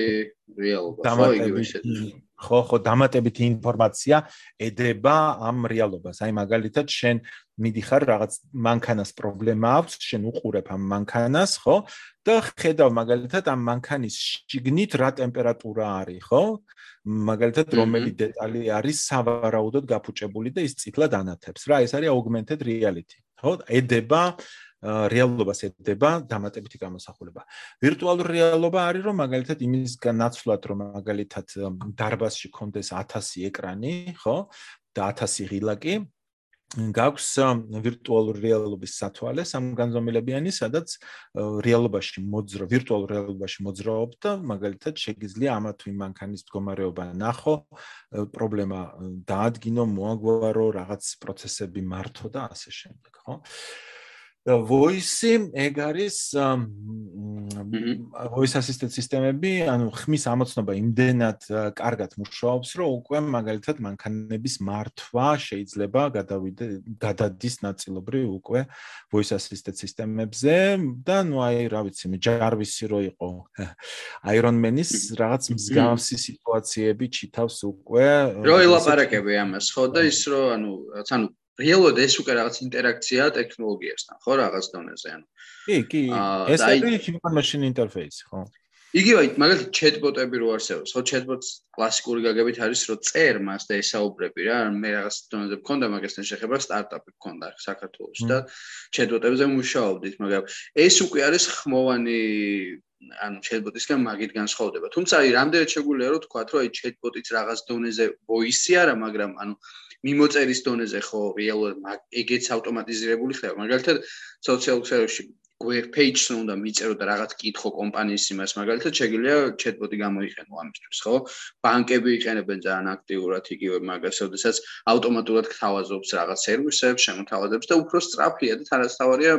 რეალობა, ხო, იგივე შედი. ხო, ხო, დამატებითი ინფორმაცია ედება ამ რეალობას. აი მაგალითად, შენ მიდიხარ რაღაც მანქანას პრობლემა აქვს, შენ უყურებ ამ მანქანას, ხო? და ხედავ მაგალითად ამ მანქანის შიგნით რა ტემპერატურა არის, ხო? მაგალითად, რომელი დეტალი არის სავარაუდოდ გაფუჭებული და ის წითლად ანათებს. რა, ეს არის augmented reality. ხო? ედება რეალობას ედება დამატებითი გამოსახულება. ვირტუალური რეალობა არის რომ მაგალითად იმისგან ნაცვლად რომ მაგალითად დარბაზში კონდეს 1000 ეკრანი, ხო? და 1000 ღილაკი გაქვს ვირტუალური რეალობის სათვალე სამგანზომილებიანი, სადაც რეალობაში მოძრო, ვირტუალურ რეალობაში მოძრაობ და მაგალითად შეგიძლია ამა თუ იმ მანქანის მდგომარეობა ნახო, პრობლემა დაადგინო, მოაგვარო, რაღაც პროცესები მართო და ასე შემდეგ, ხო? და voice ეგ არის voice assistant სისტემები, ანუ ხმის ამოცნობა იმდენად კარგად მუშაობს, რომ უკვე მაგალითად მანქანების მართვა შეიძლება გადავიდე გადადის ნაწილობრივ უკვე voice assistant სისტემებზე. და ნუ აი რა ვიცი, ჯარვისი რო იყო. Iron Man-ის რაღაც მსგავსი სიტუაციები ჩითავს უკვე რო ელაპარაკები ამას, ხო და ის რო ანუ რაც ანუ რეალურად ეს უკვე რაღაც ინტერაქცია ტექნოლოგიასთან, ხო, რაღაც დონეზე, ანუ. კი, კი. ეს არის human machine interface, ხო. იგივე, მაგალითად, chatbot-ები რო არსებობს, ხო, chatbot-ს კლასიკური გაგებით არის, რომ წერ მას და ესაუბრები რა, მე რაღაც დონეზე მქონდა მაგასთან შეხება, სტარტაპი მქონდა საქართველოში და chatbot-ებზე მუშაობდით, მაგრამ ეს უკვე არის ხმოვანი ანუ chatbot-ისგან მაგით განსხვავდება. თუმცა აი რამდენად შეგვიძლია რომ თქვა, რომ აი chatbot-იც რაღაც დონეზე voice-ი არა, მაგრამ ანუ მიმოწერის დონეზე ხო რეალურად ეგეც ავტომატიზირებული ხდება. მაგალითად სოციალურ ქსელებში web page-ს უნდა მიწერო და რაღაც კითხო კომპანიის იმას მაგალითად შეგიძლია chatbot-ი გამოიყენო ამისთვის ხო? ბანკები იყენებენ ძალიან აქტიურად იგივე მაგას ოდესაც ავტომატურად გთავაზობს რაღაც სერვისებს შემოთავაზებს და უფრო სწრაფია და თანასწორია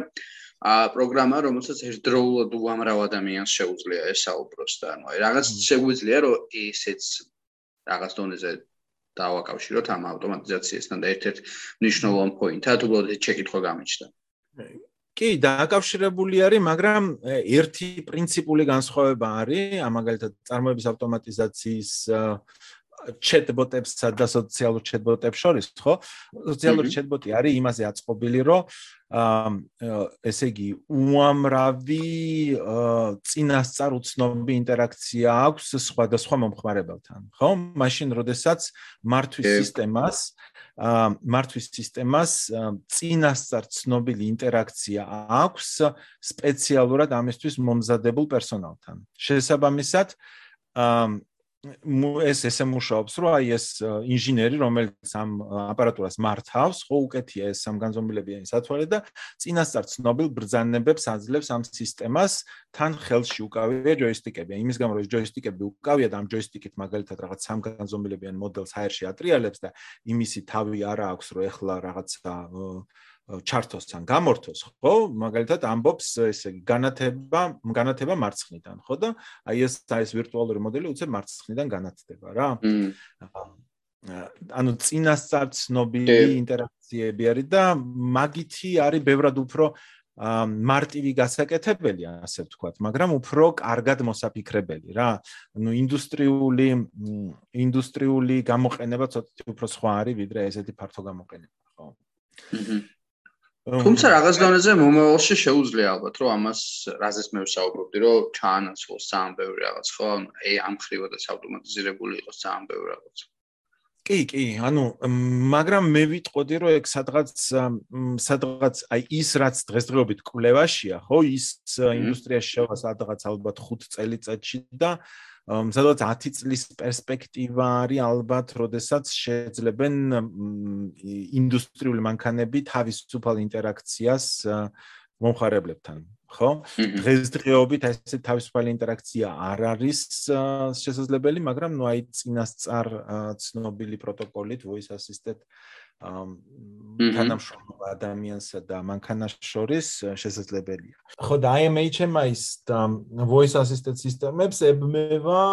ა პროგრამა რომელსაც ერთდროულად უამრავ ადამიანს შეუძლია ესაუბროს და ანუ აი რაღაც შეგვიძლია რომ ესეც რაღაც დონეზე დავაკავშიროთ ამ ავტომატიზაციასთან და ერთ-ერთ მნიშვნელოვან პოინტად უბრალოდ ჩეკითხვა გამიჩნდა. კი, დააკავშირებული არის, მაგრამ ერთი პრინციპული განსხვავება არის, ამ მაგალითად წარმოების ავტომატიზაციის chatbot-ებსა და სოციალურ chatbot-ებს შორის, ხო? სოციალური chatbot-ი არის იმაზე აწყობილი, რომ აა ესე იგი, უამრავი წინასწარ უცნობი ინტერაქცია აქვს სხვადასხვა მომხმარებელთან, ხო? მაშინ, როდესაც მართვის სისტემას მართვის სისტემას წინასწარ ცნობილი ინტერაქცია აქვს სპეციალურად ამისთვის მომზადებულ პერსონალთან. შესაბამისად, აა ეს ესე მუშაობს, რომ აი ეს ინჟინერი, რომელიც ამ აპარატურას მართავს, ხო უკეთია ეს სამგანზომილებიანი სათვალე და წინასწარ ცნობილ ბრძანებებს აძლევს ამ სისტემას, თან ხელში უკავია ჯოისტიკები. იმის გამო რომ ჯოისტიკები უკავია და ამ ჯოისტიკით მაგალითად რაღაც სამგანზომილებიან მოდელს აერში ატრიალებს და იმისი თავი არა აქვს, რომ ეხლა რაღაცა ჩართოს ან გამორთოს, ხო? მაგალითად ამბობს ესე იგი განათება, განათება მარცხნიდან, ხო და აი ეს ეს ვირტუალური მოდელი უცებ მარცხნიდან განათდება რა. ანუ წინასწარ ცნობილი ინტერაქციები არის და მაგითი არის ბევრად უფრო მარტივი გასაკეთებელი, ასე ვთქვათ, მაგრამ უფრო კარგად მოსაფიქრებელი რა. ანუ ინდუსტრიული ინდუსტრიული გამოყენება ცოტა უფრო სხვა არის, ვიდრე ესეთი ფართო გამოყენება, ხო? აჰა თუმცა რაღაც დონეზე მომავალში შეუძლია ალბათ რომ ამას რაზეც მე ვსაუბრობდი რომ ჩაანაცვლოს ძალიან ბევრი რაღაც ხო? აი ამ ხრივადაც ავტომატიზირებული იყოს ძალიან ბევრი რაღაც. კი, კი, ანუ მაგრამ მე ვიტყოდი რომ ეგ სადღაც სადღაც აი ის რაც დღესდღეობით კვლევაშია, ხო, ის ინდუსტრიაში შევა სადღაც ალბათ 5 წელიწადში და სადღაც 10 წლის პერსპექტივა არის ალბათ, როდესაც შეძლებენ ინდუსტრიული მანქანები თავისუფალ ინტერაქციას მომხარებლებთან. ხო? დღესდღეობით ესე თავისუფალი ინტერაქცია არ არის შესაძლებელი, მაგრამ ნუ აი წინასწარ ცნობილი პროტოკოლით voice assistant თანამშრომლობა ადამიანსა და მანქანას შორის შესაძლებელია. ხო და IMHMI-ს და voice assistant სისტემებს ებმევა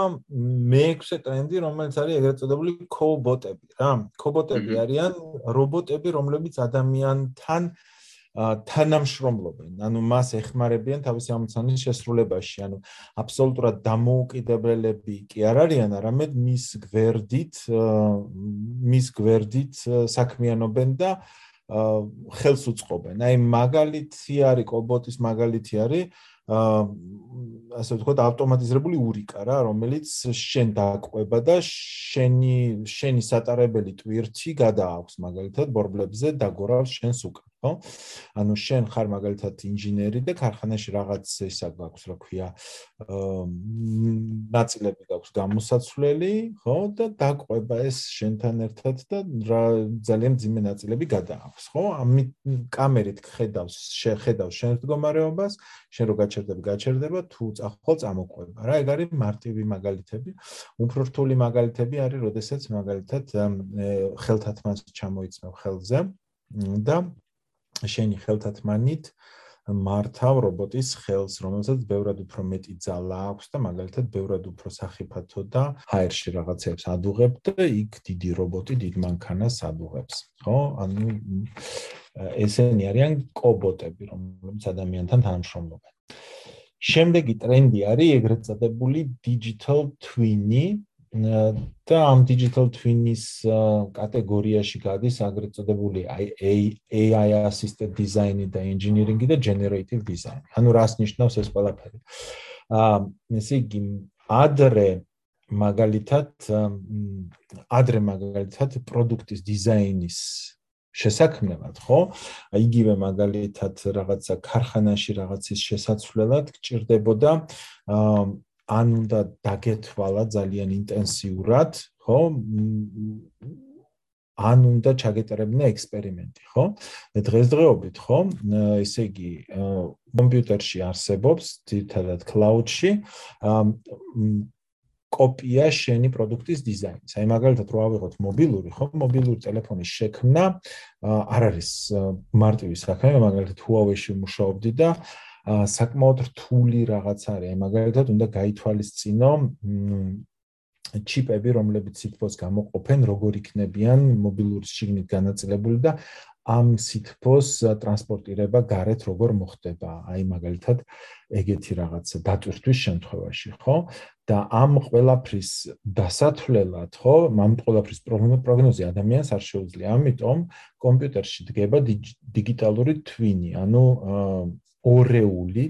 მეექვსე ტრენდი, რომელიც არის ეგრეთ წოდებული cobot-ები, რა. cobot-ები არიან რობოტები, რომლებიც ადამიანთან თანამშრომლობენ, ანუ მას ეხმარებიან თავისი ამოცანის შესრულებაში, ანუ აბსოლუტურად დამოუკიდებლები კი არ არიან, არამედ მის გვერდით, მის გვერდით საქმიანობენ და ხელს უწყობენ. აი მაგალითი არის კობოტის მაგალითი არის აა ასე ვთქვათ ავტომატიზირებული ურიკა რა, რომელიც შენ დააკვება და შენი შენი სატარებელი ტვირთი გადააქვს მაგალითად ბორბლებზე დაგორავს შენს უკან, ხო? ანუ შენ ხარ მაგალითად ინჟინერი და ქარხანაში რაღაც ისა გაქვს, რა ქვია, აა ნაწილები გაქვს გამოსაცვლელი, ხო? და დააკვება ეს შენთან ერთად და ძალიან ძიმე ნაწილები გადააქვს, ხო? ამით კამერით ხედავს, შეხედავს შენ მდგომარეობას, შენ რო გაჩერდები, გაჩერდება თუ წახვალ წამოყვება. რა ეგ არის მარტივი მაგალითები. უფრო რთული მაგალითები არის, როდესაც მაგალითად ხელთათმანს ჩამოიცნობ ხელზე და შენი ხელთათმანით მართავ რობოტის ხელს, რომელსაც ბევრად უფრო მეტი ძალა აქვს და მაგალითად ბევრად უფრო სახიფათო და ჰაერში რაღაცებს ადუღებ და იქ დიდი რობოტი დიდ მანქანას ადუღებს, ხო? ანუ ესენი არიან კობოტები, რომლებიც ადამიანთან თანამშრომლობენ. შემდეგი ტრენდი არის ეგრეთ წოდებული digital twin-ი და ამ digital twin-ის კატეგორიაში გადის აგრეთ წოდებული AI assisted design-ი და engineering-ი და generative design. ანუ რას ნიშნავს ეს ყველაფერი? აა ესე იგი ადრე მაგალითად ადრე მაგალითად პროდუქტის დიზაინის შესაქმნელად, ხო? იგივე მაგალითად რაღაცა ქარხანაში რაღაცის შესაცვლელად გჭირდებოდა აა ან უნდა დაგეთვალა ძალიან ინტენსიურად, ხო? ან უნდა ჩაგეტარებინა ექსპერიმენტი, ხო? დღესდღეობით, ხო? ესე იგი, კომპიუტერში არსებობს, თითქოს cloud-ში, კოპია შენი პროდუქტის დიზაინის. აი მაგალითად რო ავიღოთ მობილური, ხო, მობილური ტელეფონის შექმნა არ არის მარტივი საქმე, მაგალითად Huawei-ში მუშაობდი და საკმაოდ რთული რაღაც არის. მაგალითად უნდა გაითვალისწინო ჩიპები, რომლებიც სითბოს გამოყოფენ, როგორ იქნებიან მობილური შიგნით განაწილებული და ამ სითბოს ტრანსპორტირება გარეთ როგორ მოხდება? აი მაგალითად ეგეთი რაღაც დატვირთვის შემთხვევაში, ხო? და ამ ყველაფრის დასათვლელად, ხო, ამ ყველაფრის პროგნოზი ადამიანს არ შეუძლია. ამიტომ კომპიუტერში დგება დიგიტალური twin-ი, ანუ ორეული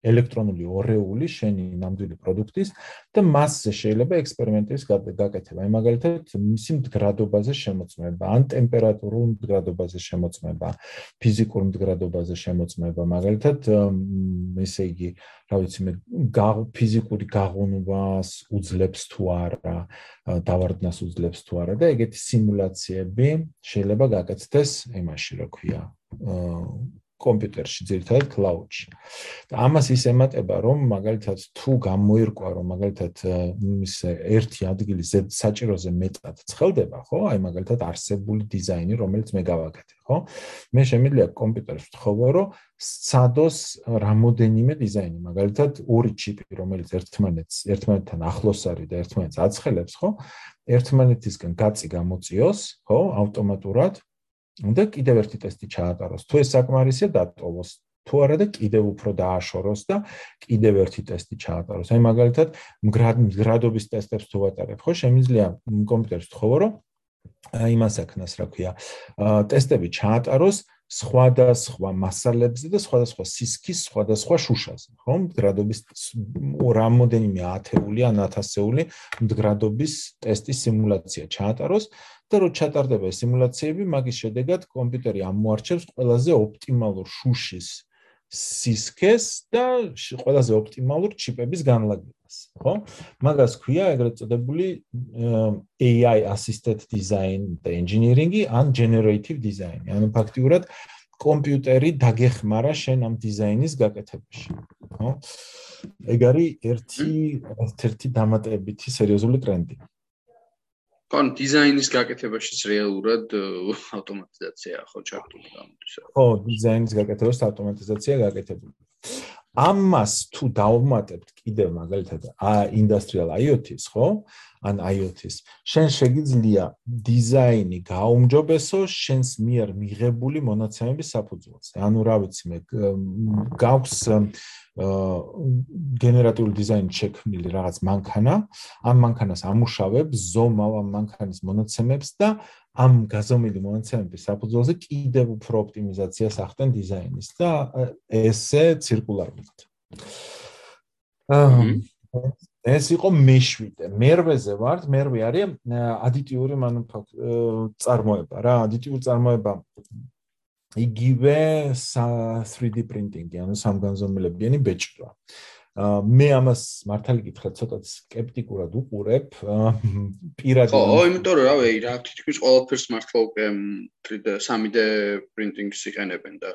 ელექტრონული ორეული შენი ნამდვილი პროდუქტის და მასზე შეიძლება ექსპერიმენტის გაკეთება. მაგალითად, მისი მდგრადობაზე შემოწმება, ან ტემპერატურულ მდგრადობაზე შემოწმება, ფიზიკურ მდგრადობაზე შემოწმება. მაგალითად, ესე იგი, რა ვიცი მე, ფიზიკური გაღონვას უძლებს თუ არა, დავარდნას უძლებს თუ არა და ეგეთი სიმულაციები შეიძლება გაკეთდეს იმაში, რა ქვია, კომპიუტერში, ძირითადად cloud-ში. და ამას ის ემატება, რომ მაგალითად თუ გამოირკვა, რომ მაგალითად ის ერთი ადგილი საჭიროზე მეტად ცხელდება, ხო? აი მაგალითად არსებული დიზაინი, რომელიც მე გავაკეთე, ხო? მე შემიძლია კომპიუტერს ვთხოვო, რომ სცადოს რამოდენიმე დიზაინი, მაგალითად ორი ჩიპი, რომელიც ერთმანეთს ერთმანეთთან ახლოს არის და ერთმანეთს აცხელებს, ხო? ერთმანეთისგან გაწი გამოწიოს, ხო? ავტომატურად უნდა კიდევ ერთი ტესტი ჩაატაროს. თუ ეს საკმარისია, დატოვოს. თუ არა და კიდევ უფრო დააშოროს და კიდევ ერთი ტესტი ჩაატაროს. აი მაგალითად, მგრადობის ტესტებს თუ ვატარებ, ხო, შემიძლია კომპიუტერს თხოვო, რომ აი იმას აკნას, რა ქვია, ტესტები ჩაატაროს სხვადასხვა მასალებზე და სხვადასხვა სისქის, სხვადასხვა შუშაზე, ხო? მდგრადობის რამოდენიმე ათეული ან ათასეული მდგრადობის ტესტის სიმულაცია ჩაატაროს და რო ჩატარდება ეს სიმულაციები, მაგის შედეგად კომპიუტერი ამოარჩევს ყველაზე ოპტიმალურ შუშის სისქეს და ყველაზე ოპტიმალურ ჩიპების განლაგებას, ხო? მაგას ქვია ეგრეთ წოდებული AI assisted design და engineering-ი ან generative design. ანუ ფაქტიურად კომპიუტერი დაგეხმარა შენ ამ დიზაინის გაკეთებაში, ხო? ეგ არის ერთი ერთ-ერთი დამატებითი სერიოზული ტრენდი. კონ დიზაინის გაკეთებაშიც რეალურად ავტომატიზაცია ხო ჩართული გამოდის. ხო, დიზაინის გაკეთებას ავტომატიზაცია გაკეთებული. ამას თუ დავუმატებთ კიდევ მაგალითად industrial IoT-ს, ხო? ან IoT-ს. შენ შეგიძლია დიზაინი გაუმჯობესო შენს მიერ მიღებული მონაცემების საფუძველზე. ანუ რა ვიცი მე გაქვს გენერატიული დიზაინით შექმნილი რაღაც მანქანა, ამ მანქანას ამუშავებს, ზომავ ამ მანქანის მონაცემებს და ამ გაზომილი მონაცემების საფუძველზე კიდევ უფრო ოპტიმიზაციას ახდენ დიზაინის და ესე ცირკულარულად. აა ეს იყო მეშვიდე. მერვეზე ვართ, მერვე არის ადიტიური მანუფაქტ წარმოება რა, ადიტიური წარმოება იგივე 3D პრინტინგი, ანუ სამგანზომილებიანი ბეჭდვა. მე ამას მართალი გითხრათ, ცოტა скеპტიკურად უყურებ. პირადი ო, იმიტომ რომ რავი, რა თითქმის ყველაფერს მართლა უკვე 3D 3D პრინტინგს იყენებენ და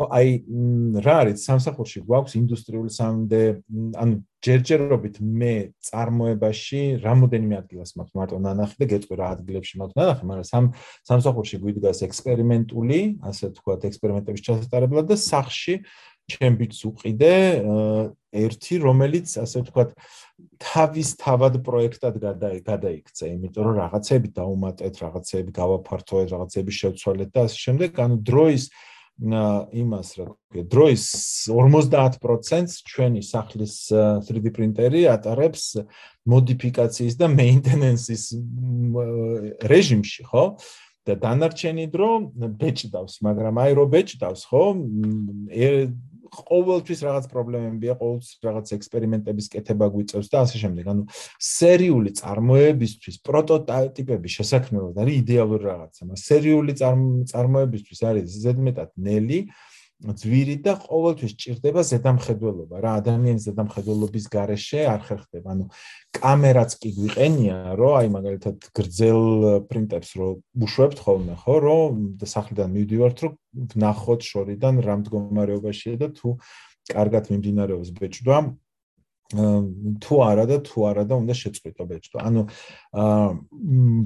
ხო, აი რა არის სამსახურში გვაქვს ინდუსტრიული 3D, ანუ ჯერჯერობით მე წარმოებაში რამოდენიმე ადგილას მაქვს მარტო ნანახი და გეტყვი რა ადგილებში მაქვს ნანახი, მაგრამ სამ სამსახურში გვიდგას ექსპერიმენტული, ასე ვთქვათ, ექსპერიმენტების ჩასატარებლად და სახში ჩემ ბიჭს უყიდე ერთი, რომელიც ასე ვთქვათ, თავის თავად პროექტად გადაიქცა, იმიტომ რომ რაღაცები დაუმატეთ, რაღაცები გავაფართოეთ, რაღაცები შევცვალეთ და ასე შემდეგ, ანუ დროის იმას რა ქვია დროის 50%-ს ჩვენი სახლის 3D პრინტერი ატარებს მოდიფიკაციის და მეინტენენსის რეჟიმში, ხო? და დანარჩენი დრო ბეჭდავს, მაგრამ აი რო ბეჭდავს, ხო? ყოველთვის რაღაც პრობლემებია, ყოველთვის რაღაც ექსპერიმენტების კეთება გვიწევს და ასე შემდეგ. ანუ სერიული წარმოებისთვის პროტოტიპების შესაქმნელად არის იდეალური რაღაცა. მაგრამ სერიული წარმოებისთვის არის ზედმეტად ნელი ძვირი და ყოველთვის ჭირდება ზედამხედველობა. რა ადამიანის ზედამხედველობის გარეშე არ ხერხდება. ანუ კამერაც კი გვიყენია რომ აი მაგალითად გრძელ პრინტებს რო უშვებთ ხოლმე ხო რომ სახლიდან მივდივართ რომ ვნახოთ შორიდან რა მდგომარეობაშია და თუ კარგად მიმდინარეობს ბეჭდვა თუ არა და თუ არა და უნდა შეწყვიტო ბეჭდო. ანუ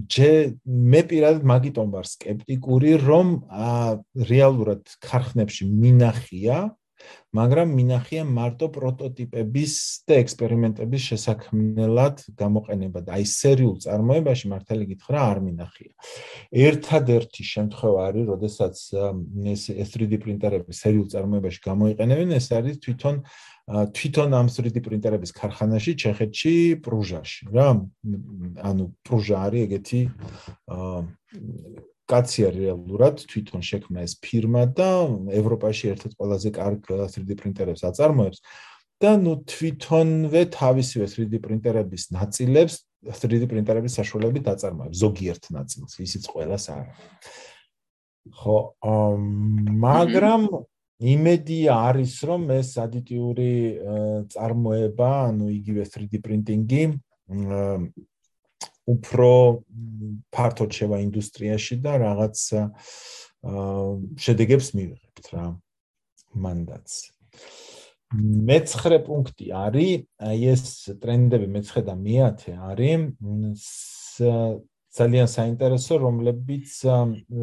ჯე მე პირადად მაგიტომ ვარ скеპტიკური, რომ რეალურად ქარხნებში მინახია, მაგრამ მინახია მარტო პროტოტიპების და ექსპერიმენტების შესაქმნელად გამოყენება და აი სერიულ წარმოებაში მართალი გითხრა არ მინახია. ერთადერთი შემთხვევა არის, როდესაც ეს 3D პრინტერები სერიულ წარმოებაში გამოიყენებენ, ეს არის თვითონ აა თვითონ ამ 3D პრინტერების ქარხანაში ჩეხეთში პრუჟაში რა. ანუ პრუჟა არის ეგეთი კაცია რეალურად თვითონ შექმნა ეს ფირმა და ევროპაში ერთ-ერთ ყველაზე კარგ 3D პრინტერებს აწარმოებს. და ნუ თვითონვე თავისივე 3D პრინტერების ნაწილებს 3D პრინტერების საშუალებით აწარმოებს ზოგიერთ ნაწილს ისიც ყოველას არა ხო მაგრამ იმედი არის რომ ეს ადიტიური წარმოება, ანუ იგივე 3D printing-ი უფრო ფართოდ შევა ინდუსტრიაში და რაღაც შედეგებს მივიღებთ რა მანდაც. მეცხრე პუნქტი არის, აი ეს ტრენდები მეცხრე და მეათე არის ძალიან საინტერესო, რომლებიც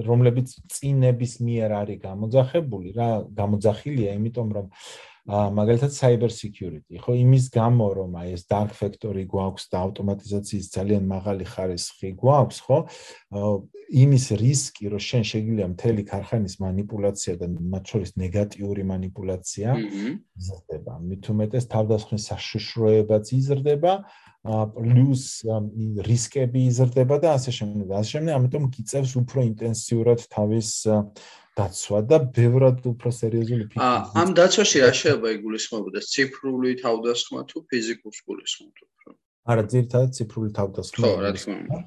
რომლებიც წინების მიერ არის გამოძახებული, რა გამოძახილია, იმიტომ რომ მაგალითად cyber security. ხო იმის გამო რომ აი ეს dark factory გვაქვს და ავტომატიზაციის ძალიან მაღალი ხარისხი გვაქვს ხო იმის რისკი რომ შენ შეგიძლია მთელი ქარხანის манипуляცია და მათ შორის ნეგატიური манипуляცია იზრდება. მით უმეტეს თავდასხმის საშიშროებაც იზრდება პლუს რისკები იზრდება და ასე შემდეგ. ასე შემდეგ ამიტომ გიწევს უფრო ინტენსიურად თავის აა დაცვა და ბევრად უფრო სერიოზული ფიქრი. ამ დაცვაში რა შეიძლება იგულისხმებოდეს? ციფრული თავდასხმა თუ ფიზიკურ გულისხმობთ უფრო? არა, ძირითადად ციფრული თავდასხმა. ხო, რა თქმა უნდა.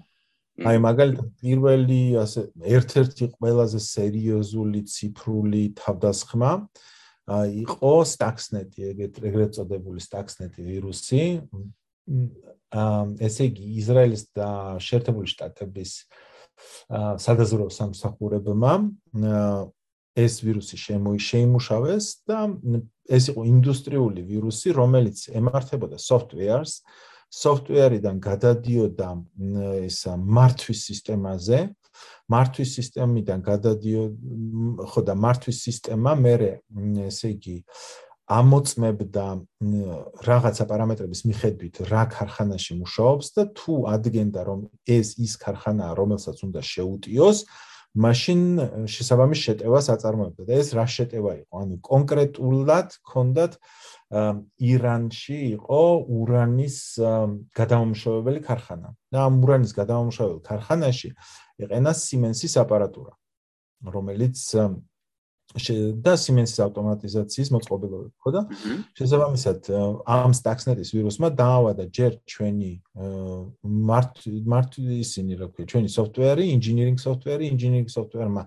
აი მაგალითად პირველი ასე ერთ-ერთი ყველაზე სერიოზული ციფრული თავდასხმა იყო Stuxnet-ი, ეგრეთ წოდებული Stuxnet ვირუსი. ესე იგი, ისრაელის და შეერთებული შტატების სადაზვერვო სამსახურებმა ეს ვირუსი შემოიშეიმუშავეს და ეს იყო ინდუსტრიული ვირუსი, რომელიც ემართებოდა software-ს, software-დან გადადიოდა ეს მართვის სისტემაზე, მართვის სისტემიდან გადადიო ხო და მართვის სისტემა მე ესე იგი ამოწმებდა რაღაცა პარამეტრების მიხედვით რა ქარხანაში მუშაობს და თუ ადგენდა რომ ეს ის ქარხანაა რომელსაც უნდა შეუტიოს მაშინ შესაბამის შეტევას აწარმოებდა და ეს რა შეტევა იყო? ანუ კონკრეტულად ქონდათ ირანში იყო ურანის გადამამუშავებელი ქარხანა. და ამ ურანის გადამამუშავებელი ქარხანაში იყენა სიმენსის აპარატურა რომელიც და სიმენსის ავტომატიზაციის მოწყობილობები ხო და შესაბამისად ამ Stuxnet-ის ვირუსმა დაავადა ჯერ ჩვენი მართ მართ ისინი რა ქვია ჩვენი software-ი, engineering software-ი, engineering software-მა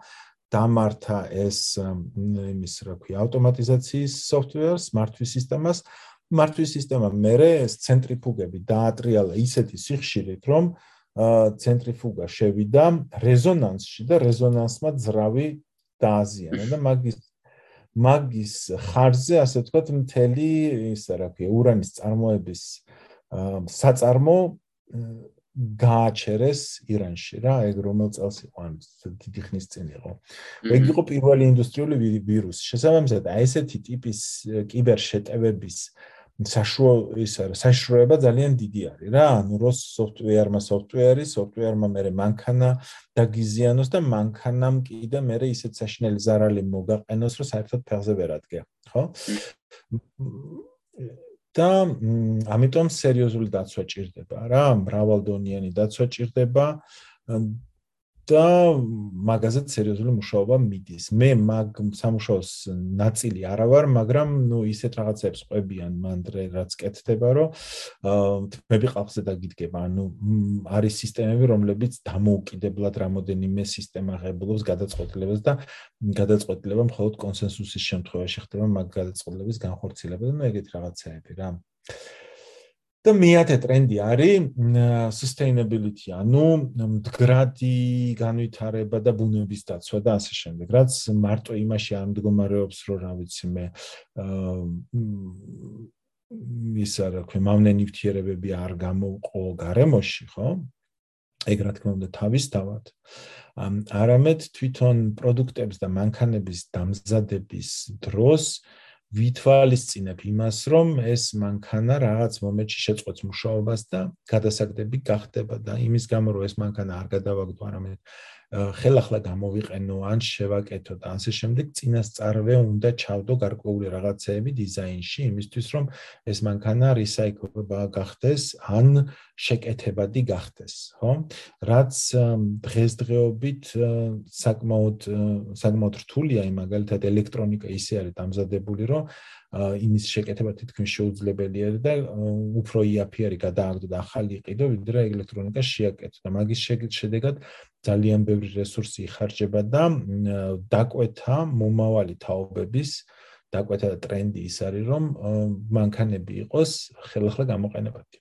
დამართა ეს იმის რა ქვია ავტომატიზაციის software-ს, მართვის სისტემას. მართვის სისტემა მერე ეს ცენტრიფუგები დაატრიალა ისეთი სიხშირით, რომ ცენტრიფუგა შევიდა რეზონანსში და რეზონანსმა ძრავი დააზიანა და მაგის მაგის ხარზე ასე ვთქვათ მთელი ისა რა ქვია ურანის წარმოების საწარმო გააჩერეს ირანში რა ეგ რომელ წელს იყო ან დიდი ხნის წინ იყო. ეგ იყო პირველი ინდუსტრიული ვირუსი. შესაბამისად აი ესეთი ტიპის კიბერ შეტევების საშუალო ის არა საშუალება ძალიან დიდი არის რა. ანუ რო software-მა software-ი software-მა მე მანქანა დაგიზიანოს და მანქანამ კიდე მე ისეთ საშინელი ზარალი მოგაყენოს რომ საერთოდ ფეხზე ვერ ადგე ხო? და ამიტომ სერიოზული დაცვა ჭირდება რა. მრავალდონიანი დაცვა ჭირდება და მაგაზეც სერიოზული მუშაობა მიდის. მე მაგ სამუშაოს ნაწილი არა ვარ, მაგრამ ნუ ისეთ რაღაცებს ყვებიან მანდრე რაც კეთდება, რომ თმები ყალხზე დაგიდგება. ანუ არის სისტემები, რომლებიც დამოუკიდებლად რამოდენიმე სისტემა ღებულობს გადაწყვეტილებას და გადაწყვეტილება მხოლოდ კონსენსუსის შემთხვევაში ხდება მაგ გადაწყვეტილების განხორციელება და ნუ ეგეთ რაღაცაები რა. და მეათე ტრენდი არის sustainability, ანუ მდგრადი განვითარება და ბუნების დაცვა და ასე შემდეგ. რაც მარტო იმაში არ მდგომარეობს, რომ რა ვიცი მე ის არა ქვე მავნე ნივთიერებები არ გამოყო გარემოში, ხო? ეგ რა თქმა უნდა თავისთავად. არამედ თვითონ პროდუქტების და მანქანების დამზადების დროს ვითვალისწინებ იმას, რომ ეს მანქანა რაღაც მომენტში შეწყვეტს მუშაობას და გადასაგდები გახდება და იმის გამო რომ ეს მანქანა არ გადავაგდო, არამედ ხელახლა გამოვიყენო ან შევაკეთო და ასე შემდეგ წინასწარვე უნდა ჩავდო გარკვეული რაღაცეები დიზაინში იმისთვის რომ ეს მანქანა რისაიკლება გახდეს ან შეკეთებადი გახდეს ხო? რაც დღესდღეობით საკმაოდ საკმაოდ რთულია იმ მაგალითად ელექტრონიკა ისე არის დამზადებული რომ იმის შეკეთება თითქმის შეუძლებელია და უფრო იაფი არის გადააგდო და ახალი იყიდო ვიდრე ელექტრონიკა შეაკეთო და მაგის შედეგად ძალიან ბევრი რესურსი იხარჯება და დაკვეთა მომავალი თაობების დაკვეთა ტრენდი ის არის რომ მანქანები იყოს ხელახლა გამოყენებადი.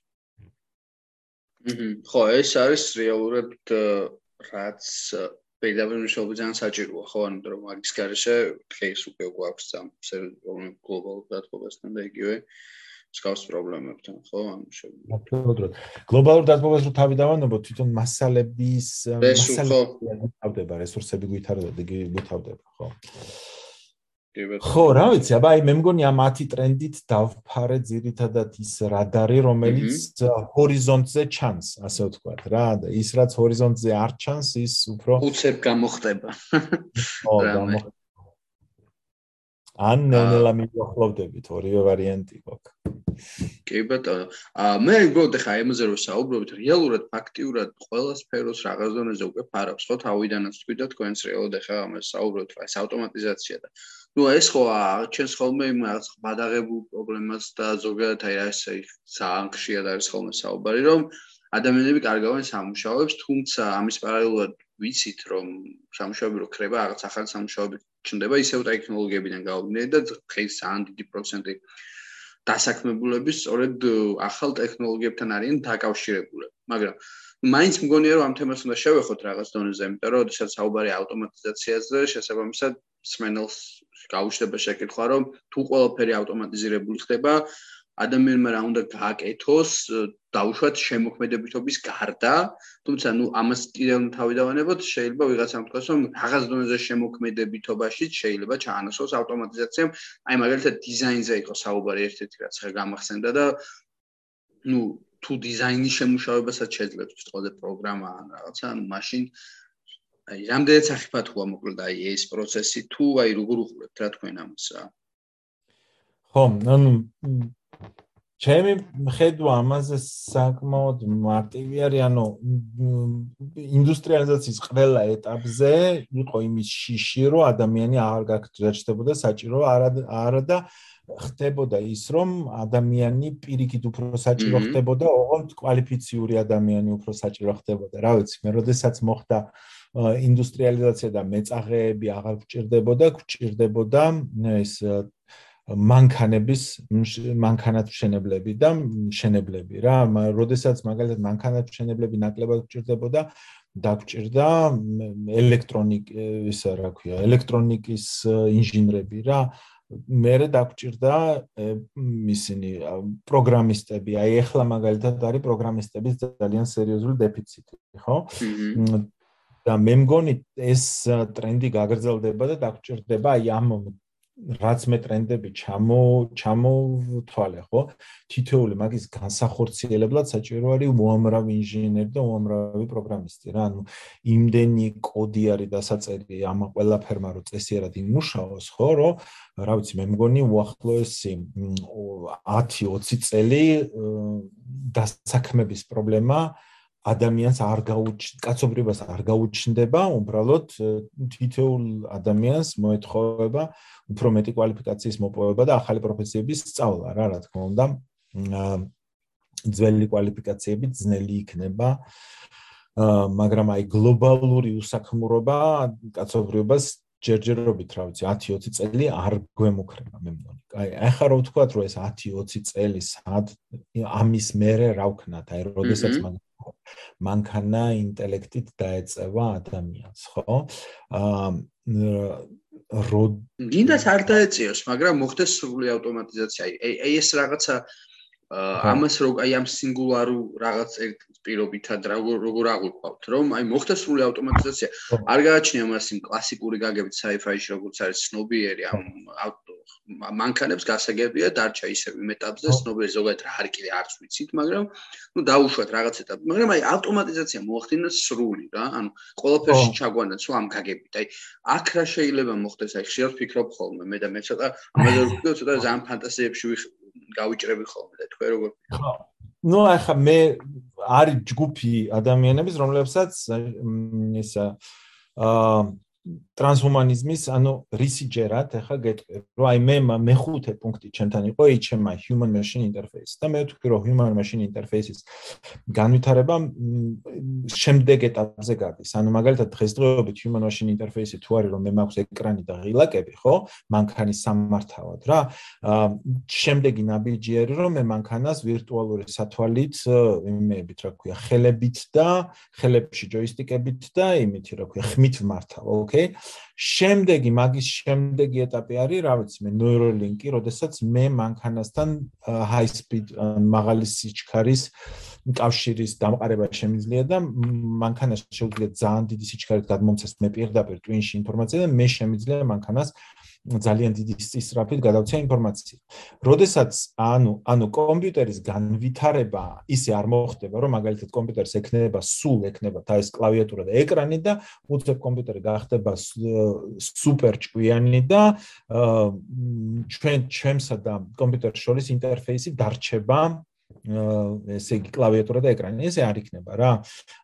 ხო, ეს არის რეალურად რაც პირდაპირ მშობლი ძალიან საჭიროა, ხო, ანუ რომ მაგის garaშე დღეს უკვე გვაქვს სამ გლობალურ დათბობასთან და იგივე სკავს პრობლემებთან, ხო, ანუ შეგვიძლია. აბსოლუტურად. გლობალურ დათბობას რო თავი დავანებო, თვითონ მასალების მასალები თავდება, რესურსები გვითარდება, გვითარდება, ხო. ხო, რა ვიცი, აბა აი მე მგონი ამ 10 ტრენდით დავფარე ძირითადად ის რადარი, რომელიც ჰორიზონტზე ჩანს, ასე ვთქვათ, რა და ის რაც ჰორიზონტზე არ ჩანს, ის უფრო უცებ გამოხდება. ხო, გამოხდება. ან ნელ-ნელა მიახლოვდებით ორივე ვარიანტი გვაქვს. კი ბატონო. აა მე უბრალოდ ხა ემოზე რო საუბრობთ რეალურად ფაქტიურად ყველა სფეროს რაღაც დონეზე უკვე ფარავს. ხო თავიდანაც თქვი და თქვენს რეალურად ხა ამას საუბრობთ ეს ავტომატიზაცია და ну ეს ხო ჩვენს ხოლმე იმ ბადაღებულ პრობლემას და ზოგადად აი ესე ძალიან ხშირად არის ხოლმე საუბარი რომ ადამიანები კარგავენ სამუშაოებს თუმცა ამის პარალელურად ვიცით რომ სამუშაოები რო ქრება რაღაც ახალი სამუშაოები ჩნდება ისევ ტექნოლოგიებიდან გავიგნეთ და ხეს ძალიან დიდი პროცენტი დასაქმებულები სწორედ ახალ ტექნოლოგიებთან არიან დაკავშირებული. მაგრამ მაინც მგონია რომ ამ თემას უნდა შევეხოთ რაღაც დონეზე, იმიტომ რომ შესაძლოა საუბარი ავტომატიზაციაზე, შესაბამისად სმენელს გაუჩნდება შეკითხვა, რომ თუ ყველაფერი ავტომატიზირებული ხდება, ადამიანმა რა უნდა გააკეთოს, დაუშვათ შემოქმედებითობის გარდა, თუმცა ნუ ამას კიდევ თავი დავანებოთ, შეიძლება ვიღაცამ თქვას, რომ რაღაც დონეზე შემოქმედებითობაში შეიძლება ჩაანაცვლოს ავტომატიზაციამ, აი მაგალითად დიზაინზე იყო საუბარი ერთ-ერთი რაც გამახსენდა და ნუ თუ დიზაინის შემუშავებასაც შეძლებს თქო და პროგრამა ან რაღაცა, ანუ მაშინ აი რამდენიც ახიფათოა მოკლედ აი ეს პროცესი? თუ აი როგორ უყურებთ რა თქვენ ამას რა ხო ანუ ჩემი ხედვა ამაზე საკმაოდ მარტივი არის ანუ ინდუსტრიალიზაციის ყველა ეტაპზე იყო იმის შიში რომ ადამიანი აღარ გაგრძელებოდა საჭირო არა არა და ხდებოდა ის რომ ადამიანი პირიქით უფრო საჭირო ხდებოდა ოღონდ კვალიფიციური ადამიანი უფრო საჭირო ხდებოდა. რა ვიცი მე როდესაც მოხდა ინდუსტრიალიზაცია და მეწაღეები აღარ გჭირდებოდა, გჭირდებოდა ეს მანქანების მანქანათმშენებლები და მშენებლები რა. როდესაც მაგალითად მანქანათმშენებლები ნაკლებად გჭირდებოდა, დაგჭირდა ელექტრონიკ ისა რა ქვია, ელექტრონიკის ინჟინრები რა. მერე დაგჭირდა ისინი პროგრამისტები. აი ახლა მაგალითად არის პროგრამისტების ძალიან სერიოზული დეფიციტი, ხო? და მე მგონი ეს ტრენდი გაგრძელდება და დაგჭირდება აი ამ რაც მე ტრენდები ჩამო ჩამოთვალე ხო? თითოეული მაგის განსახორციელებლად საჭირო არის უამრავი ინჟინერი და უამრავი პროგრამისტი. რა ანუ იმდენი კოდი არის დასაწერი ამ ყველა ფერმა რო წესიერად იმუშაოს ხო? რომ რა ვიცი მე მგონი უახლოესი 10-20 წელი დასაქმების პრობლემა ადამიანს არ გაუჩნდება, კაცობრიობას არ გაუჩნდება, უბრალოდ თითოეულ ადამიანს მოეთხოვება უფრო მეტი კვალიფიკაციის მოპოვება და ახალი პროფესიების სწავლა, რა რა თქმა უნდა. ძველი კვალიფიკაციები ძნელი იქნება. მაგრამ აი გლობალური უსაქმურობა კაცობრიობას ჯერჯერობით, რა ვიცი, 10-20 წელი არ გვემუქრება, მე მგონი. აი, ახლა რო ვთქვა, რომ ეს 10-20 წელი სად ამის მერე რა ვქნათ, აი, როდესაც მაგ მანქანა ინტელექტით დაეწევა ადამიანს, ხო? აა რო გინდას არ დაეწიოს, მაგრამ მოხდეს სრული ავტომატიზაცია. აი ეს რაღაცა ამას რო აი ამ სინგულარულ რაღაც ერთ პირობითად როგორ როგორ აღვიქვავთ, რომ აი მოხდეს სრული ავტომატიზაცია. არ გააჩნია მას იმ კლასიკური გაგებით sci-fi-ში როგორც არის ცნობიერი ამ მანქანებს გასაგებია დარჩა ისევ იმ ეტაპზე ცნობილი ზოგადად რა არის კიდე არც ვიცით მაგრამ ნუ დაუშვათ რაღაც ეტაპი მაგრამ აი ავტომატიზაცია მოახდინა სრული რა ანუ ყველაფერში ჩაგვანა სულ ამ გაგებით. აი აქ რა შეიძლება მოხდეს? აი ხშირად ფიქრობ ხოლმე მე და მე ცოტა ამაზე ვფიქრობ ცოტა ზამ ფანტაზიებში გავიჭრები ხოლმე და თქვენ როგორ ფიქრობთ ნუ ახლა მე არის ჯგუფი ადამიანების რომლებსაც ისა აა ტრანსჰუმანიზმის, ანუ რისიჯერად, ახლა გეტყვი, რომ აი მე მეხუთე პუნქტი ჩემთან იყო HMI, Human Machine Interface და მე ვთქვი, რომ Human Machine Interface-ის განვითარება შემდეგ ეტაპზე გადის. ანუ მაგალითად დღესდღეობით Human Machine Interface-ი თუ არის, რომ მე მაქვს ეკრანი და ღილაკები, ხო? მანქანის სამართავად რა. აა შემდეგი ნაბიჯი არის, რომ მე მანქანას ვირტუალური სათვალით, იმეებით, რა ქვია, ხელებით და ხელებში ჯოისტიკებით და იმით, რა ქვია, ხმით ვმართავ, ოკეი? ოკეი. შემდეგი მაგის შემდეგი ეტაპი არის, რა ვიცი მე, Neuralink-ი, როდესაც მე მანქანასთან high speed მაღალი სიჩქარის კავშირის დამყარება შემიძლია და მანქანას შეუძლია ძალიან დიდი სიჩქარით გადმომცეს მე პირდაპირ ტვინში ინფორმაცია და მე შემიძლია მანქანას ძალიან დიდი სწრაფით გადავცე ინფორმაცია. როდესაც ანუ ანუ კომპიუტერის განვითარება ისე არ მოხდება, რომ მაგალითად კომპიუტერს ექნება სულ ექნება და ეს კლავიატურა და ეკრანი და უცებ კომპიუტერი გახდება სუპერ ჭკვიანი და ჩვენ ჩვენსა და კომპიუტერს შორის ინტერფეისი დარჩება ესე იგი კლავიატურა და ეკრანი ესე არ იქნება რა.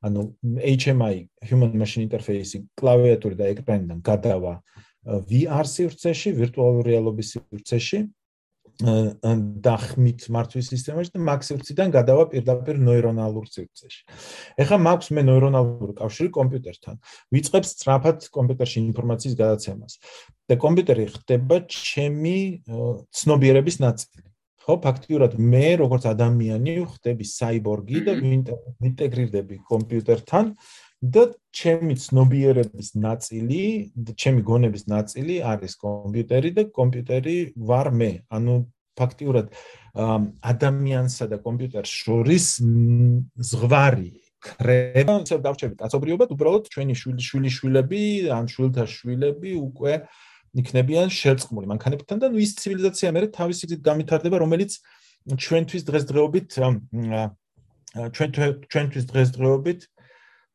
ანუ HMI human machine interface კლავიატურა და ეკრანიდან გადავა VR სივრცეში, ვირტუალური რეალობის სივრცეში და ხმით მართვის სისტემაში და მაგ სივრციდან გადავა პირდაპირ ნეირონალურ სივრცეში. ეხლა მაქვს მე ნეირონალური კავშირი კომპიუტერთან. ვიწყებს სწრაფად კომპიუტერში ინფორმაციის გადაცემას. და კომპიუტერი ხდება ჩემი ცნობიერების ნაწილი. ხო, ფაქტიურად მე როგორც ადამიანი ხდები საიბორგი და ვინტეგრირდები კომპიუტერთან და ჩემი ცნობიერების ნაწილი, ჩემი გონების ნაწილი არის კომპიუტერი და კომპიუტერი ვარ მე. ანუ ფაქტიურად ადამიანსა და კომპიუტერს შორის ზღვარი ხრება, ისე დავჩები კაცობრიობად, უბრალოდ ჩვენი შვილი შვილი შვილები, ან შვილთა შვილები უკვე იქნებიან შერწყმული მანქანებთან და ნუ ის ცივილიზაცია მე თავისი გზით გამithარდება, რომელიც ჩვენთვის დღესდღეობით ჩვენ ჩვენთვის დღესდღეობით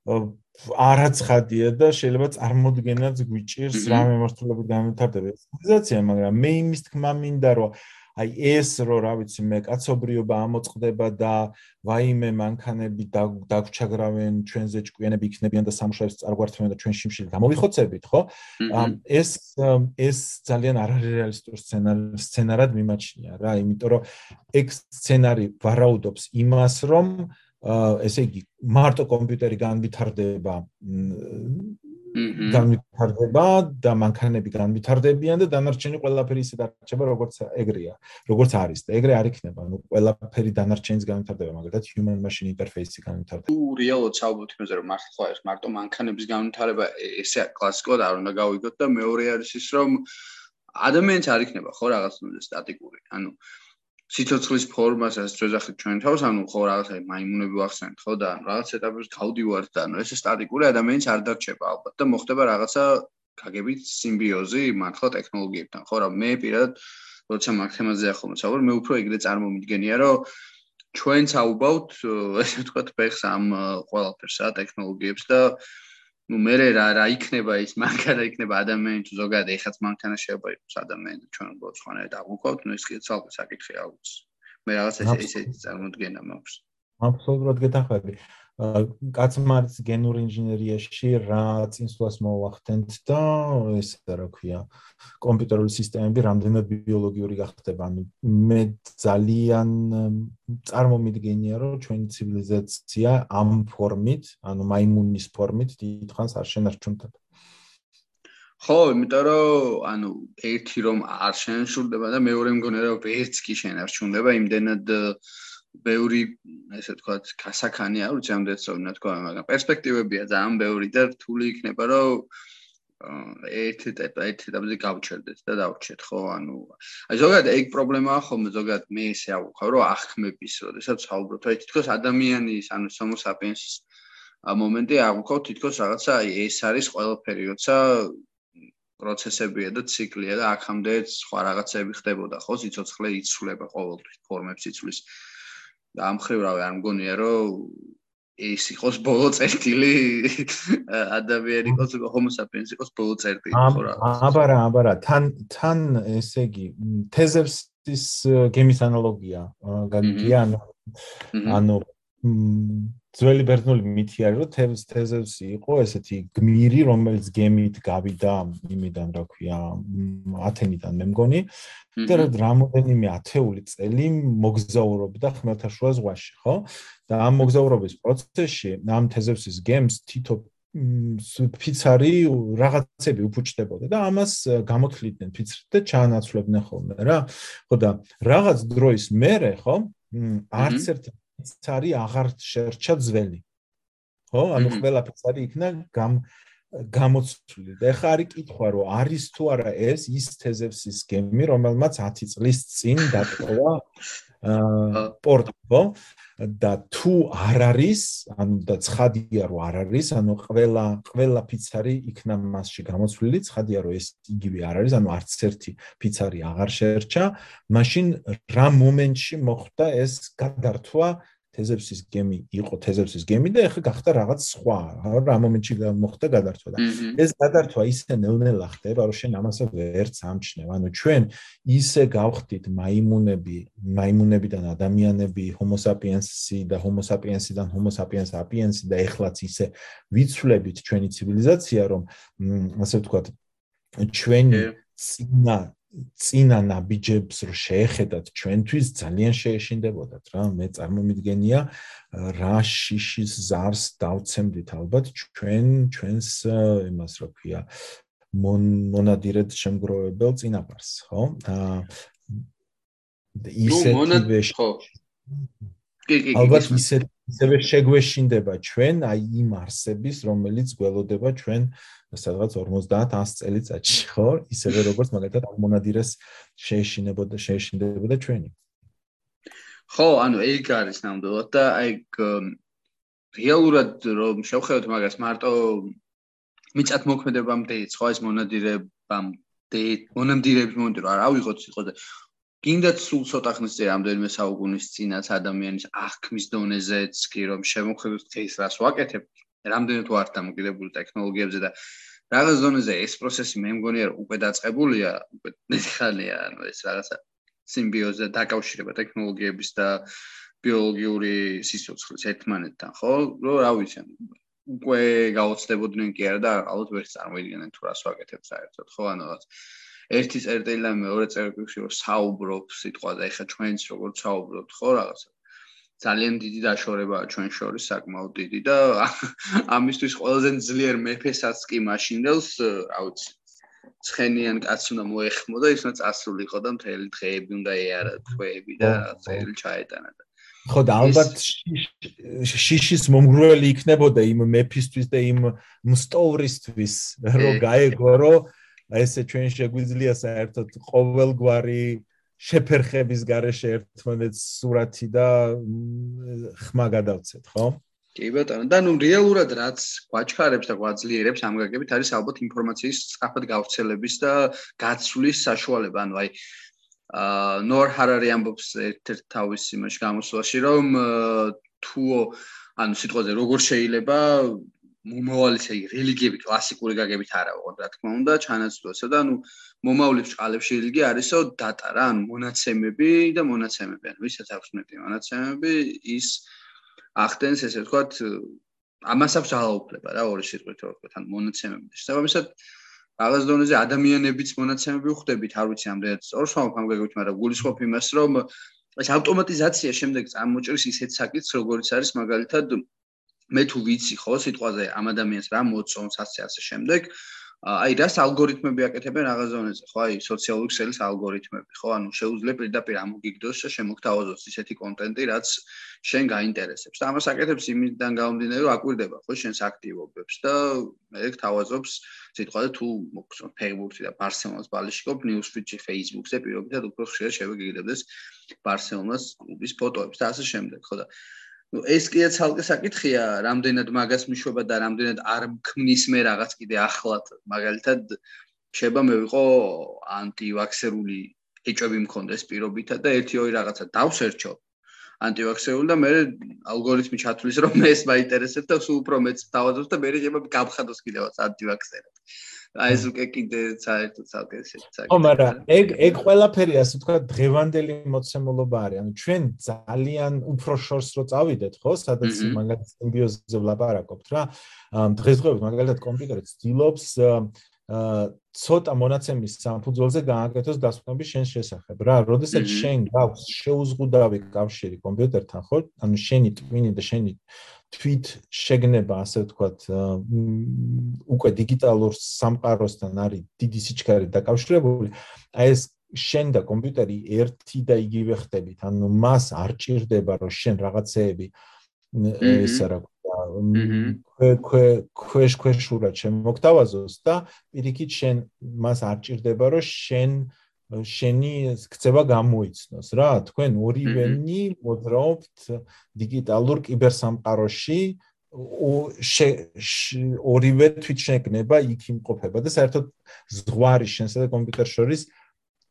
არაცხადია და შეიძლება წარმოდგენაც გვიჭირს რა მემართულებით განვითარდება. ცივილიზაცია, მაგრამ მე იმის თქმა მინდა რომ აი ეს რო რა ვიცი მე კაცობრიობა ამოწყდება და ვაიმე მანქანები დაგჩაგრავენ ჩვენზე ჭკვიანები იქნებიან და სამშობლოს წარგვართვენ და ჩვენ შიმშილი გამოვიხოცებით ხო? ეს ეს ძალიან არარეალისტური სცენარი სცენარად მიმაჩნია რა იმიტომ რომ ეგ სცენარი ვარაუდობს იმას რომ ესე იგი მარტო კომპიუტერი განვითარდება განვითარდება და მანქანები განვითარდებიან და დანარჩენი ყველაფერი ისე დარჩება როგორც ეგრეა როგორც არის და ეგრე არ იქნება. ნუ ყველაფერი დანარჩენის განვითარდება მაგალითად human machine interface-ი განვითარდება. თუ რეალურად საუბრობთ იმაზე რომ მართლა ეს მარტო მანქანების განვითარება ესე კლასიკურად არ უნდა გავიგოთ და მეორე არის ის რომ ადამიანს არ იქნება ხო რაღაც ნუ სტატიკური. ანუ სიცოცხლის ფორმას ასე შეძახით ჩვენ თავს, ანუ ხო რაღაცა მაიმუნები ვახსენეთ, ხო და რაღაც ეტაპებს გავდივართ და ანუ ეს სტატიკური ადამიანის არ დარჩება ალბათ და მოხდება რაღაცა გაგებით სიმბიოზი მართლა ტექნოლოგიებთან, ხო რა მე პირადად როცა მაგ თემაზე ახლა მოცავარ, მე უფრო ეგრე წარმომიდგენია, რომ ჩვენც აუბავთ, ესე ვთქვათ, ფეხს ამ ყველაფერსა ტექნოლოგიებს და ну მე რა რა იქნება ის მანქანა იქნება ადამიანი თუ ზოგადად ეხაც მანქანა შეიძლება იყოს ადამიანი ჩვენ უბრალოდ სხვანაირად აღვქვათ ну ეს კიდე ცალკე საკითხია აუც მე რაღაც ესე ესე წარმოდგენა მაქვს აბსოლუტურად გეთახმები კაცმარც გენურ ინჟინერიაში რა წინსვლას მოვახდენთ და ეს რა ქვია კომპიუტერული სისტემები რამდენად ბიოლოგიური გახდება. ანუ მე ძალიან წარმომიდგენია რომ ჩვენი ცივილიზაცია ამ ფორმით ანუ მაიმუნის ფორმით დიდხანს არ შენარჩუნდება ხო, იმიტომ რომ ანუ ერთი რომ არ შენშურდება და მეორე მგონია რომ ვერც კი შენარჩუნდება იმდენად ბევრი ესე ვთქვათ, კასაკანი არ ვიცი ამდენ სწორად თქვა, მაგრამ პერსპექტივებია ძალიან ბევრი და რთული იქნება, რომ ერთ ეტაპ ერთ ეტაპზე გავჩერდეთ და დავრჩეთ, ხო? ანუ აი ზოგადად ეგ პრობლემაა ხოლმე, ზოგადად მე ესე აღვხარ, რომ ახმების, როდესაც საუბრობთ, აი თითქოს ადამიანის, ანუ homo sapiens-ის მომენტი აღვხავ თითქოს რაღაცა აი ეს არის ყველაფერი, როცა პროცესებია და ციკლია და აქამდე სხვა რაღაცები ხდებოდა, ხო? სიცოცხლე იცვლება ყოველთვის, ფორმებს იცვლის. და ამ ხრივ რავი არ მგონია რომ ეს იყოს ბოლო წერტილი ადამიანი იყოს homo sapiens იყოს ბოლო წერტილი ხო რა. აბარა აბარა თან თან ესე იგი თეზევსის გემის ანალოგია გაგიგია ანუ ანუ ძველი ბერძნული მითი არის რომ თევს თეზევსი იყო ესეთი გმირი რომელიც გემით გავიდა იმიდან რა ქვია ათენიდან მე მგონი. და რამოდენიმე ათეული წელი მოგზაურობდა ხმელთაშუა ზღვაში ხო? და ამ მოგზაურობის პროცესში ამ თეზევსის გემს თითო ფიცარი რაღაცები უფუჭდებოდა და ამას გამოთლიდნენ ფიცრით და ჩაანაცვლებდნენ ხოლმე რა. ხო და რაღაც დროის მერე ხო არც ერთი ფიცარი აღარ შერჩა ძველი. ხო? ანუ ყველა ფიცარი იქნა გამ გამოცვლილი. და ეხა არის კითხვა, რომ არის თუ არა ეს ის თეზევსის გემი, რომელმაც 10 წლის წინ დატოვა პორტ ხო და თუ არ არის ანუ და ცხადია რომ არ არის ანუ ყველა ყველა ფიცარი იქნა მასში გამოცვლილი ცხადია რომ ეს იგივე არ არის ანუ არც ერთი ფიცარი აღარ შეერჩა მაშინ რა მომენტში მოხდა ეს გადართვა თეზევსის გემი იყო თეზევსის გემი და ეხლა გახდა რაღაც სხვა რა მომენტში მოხდა გადართვა და ეს გადართვა ისე ნელ-ნელა ხდება რომ შენ ამასე ვერც ამჩნევ ანუ ჩვენ ისე გავხდით მაიმუნები მაიმუნებიდან ადამიანები homo sapiens-ი და homo sapiens-იდან homo sapiens sapiens-ი და ეხლაც ისე ვიცვლებით ჩვენი ცივილიზაცია რომ ასე ვთქვათ ჩვენი ცინა წინა ნაბიჯებს რო შეეხედათ ჩვენთვის ძალიან შეეშინდებოდათ რა. მე წარმომიდგენია რა შიშის ზარს დავცემდით. ალბათ ჩვენ ჩვენს იმას რო ქვია მონადირეთ შემგროვებელ წინაპარს ხო? აა ისეთივე ხო. კი კი ალბათ ისეთ ისევე შეგვეშინდება ჩვენ აი იმ არსების რომელიც გველოდება ჩვენ სადღაც 50-100 წელიწადში ხო? ისევე როგორც მაგალითად მონადირეს შეეშინებოდა შეეშინდებოდა ჩვენი. ხო ანუ ეგ არის ნამდვილად და აი რეალურად რომ შევხედოთ მაგას მარტო მიწათ მოქმედებამდე ხო ეს მონადირებამდე მონადირების მომენტი რა ავიღოთ სიტყვაზე გინდათ სულ ცოტა ხნის წინ რამდენიმე საუკუნის წინაც ადამიანის აღქმის დონეზეც კი რომ შემოხედოთ ეს რას ვაკეთებ რამდენად ვარ დამოკიდებული ტექნოლოგიებზე და რაღაც დონეზე ეს პროცესი მე მგონია უკვე დაწყებულია უკვე ნეხალია ანუ ეს რაღაცა სიმბიოზა დაკავშირება ტექნოლოგიების და ბიოლოგიური სიცოცხლის ერთმანეთთან ხო? რო რა ვიცი უკვე გაოცდებოდნენ კი არა და ალბათ ვერ წარმოიდგენენ თუ რას ვაკეთებ საერთოდ ხო? ანუ რაღაც ერთი წერტილი და მეორე წერტილი რო საუბრობ სიტყვაზე, ეხა ჩვენც როგორ საუბრობთ, ხო? რაღაცა. ძალიან დიდი დაშორებაა ჩვენ შორის საკმაოდ დიდი და ამისთვის ყველაზე ძლიერ მეფესაც კი მაშინდელს, რა ვიცი, ცხენიან კაცს უნდა მოეხმო და ის უნდა წასულიყო და მთელი დღეები უნდა ეარა თვეები და წელი ჩაეტანა და ხო და ალბათ შიშის მომგრუელი იქნებოდა იმ მეფისთვის და იმ მსტოვრისთვის რომ გაეგო რომ ესე ჩვენ შეგვიძლია საერთოდ ყოველგვარი შეფერხების garaშე ერთმანეთს სურათი და ხმა გადავცეთ, ხო? კი ბატონო, და ნუ რეალურად რაც გვაჩქარებს და გვაძლიერებს ამ გაგებით არის ალბათ ინფორმაციის სწრაფად გავრცელების და გაცვლის საშუალება, ანუ აი აა ნორ ჰარარი ამბობს ერთ-ერთ თავის იმაში გამოსვლაში, რომ თუ ანუ სიტყვაზე როგორ შეიძლება მომავალი ესე იგი რელიგიები კლასიკური გაგებით არა ვიყო რა თქმა უნდა ჩანაცვლოსა და ნუ მომავლის ბჭყალებში რელიგია არისო დატა რა ანუ მონაცემები და მონაცემები ანუ ვისაც აქვს მეტი მონაცემები ის ახდენს ესე ვთქვათ ამას აქვს ძალაუფლება რა ორი სიტყვით რო ვთქვათ ანუ მონაცემები შესაბამისად რაღაც დონეზე ადამიანებიც მონაცემები ვხვდებით არ ვიცი ამდენად სწორს ვამბობ ამ გაგებით მაგრამ გულისხმობ იმას რომ ეს ავტომატიზაცია შემდეგ წარმოჭრის ისეთ საკითხს როგორც არის მაგალითად მე თუ ვიცი ხო სიტყვაზე ამ ადამიანს რა მოწონს ასე ასე შემდეგ აი რას ალგორითმები აკეთებენ რაღაც ზონეზე ხო აი სოციალური ქსელის ალგორითმები ხო ანუ შეუძლია პირდაპირ ამოგიგდოს და შემოგთავაზოს ისეთი კონტენტი რაც შენ გაინტერესებს. და ამას აკეთებს იმიდან გამომდინარე რომ აკვირდება ხო შენს აქტივობებს და მე გთავაზობს სიტყვაზე თუ მოგწონს Facebook-ში და Barcelona-ს ბალიშიკობ Newsfeed-ში Facebook-ზე პირობითად უფრო ხშირად შევეგიგდებდეს Barcelona-ს კლუბის ფოტოებს და ასე შემდეგ ხო და ну ეს კიდე ცალკე საკითხია რამდენად მაგას მიშვება და რამდენად არ ქმნის მე რაღაც კიდე ახლად. მაგალითად შეიძლება მე ვიყო ანტივაქსერული ეჭვები მქონდეს პირობითა და ერთი ორი რაღაცა დავსერჩო. ანტივაქსერული და მე ალგორითმი ჩათვლის რომ მე ეს მაინტერესებს და სულ უფრო მეც დავაძოს და მე შეიძლება გავხადოს კიდევაც ანტივაქსერად აი ეს უკვე კიდე საერთოდ ცალკე შეცაგე. ხო, მაგრამ ეგ ეგ ყველაფერი ასე თქვა დღევანდელი მოცემულობა არის. ანუ ჩვენ ძალიან უფრო შორს რო წავიდეთ, ხო, სადაც მაგალითად სიმბიოზზე ვლაპარაკობთ რა. დღესდღეობით მაგალითად კომპიუტერი ცდილობს აა ცოტა მონაცემის სამფუძველზე გააკეთოს დასკვნები შენ შესახებ რა. როდესაც შენ გაქვს შეუზღუდავი კავშირი კომპიუტერთან, ხო? ანუ შენი ტვინი და შენი თვით შეგნება ასე ვთქვათ უკვე დიგიტალურ სამყაროსთან არის დიდი სიჩქარე დაკავშირებული. აი ეს შენ და კომპიუტერი ერთი და იგივე ხდებით ანუ მას არ ჭირდება რომ შენ რაღაცეები ეს რა ქვე ქვე ქვეშ ქვეშურად შემოგთავაზოს და პირიქით შენ მას არ ჭირდება რომ შენ შენი ქცევა გამოიცნოს რა. თქვენ ორივენი მოძრაობთ დიგიტალურ კიბერსამყაროში ორივე თვით შეგნება იქ იმყოფება და საერთოდ ზღვარი შენსა და კომპიუტერს შორის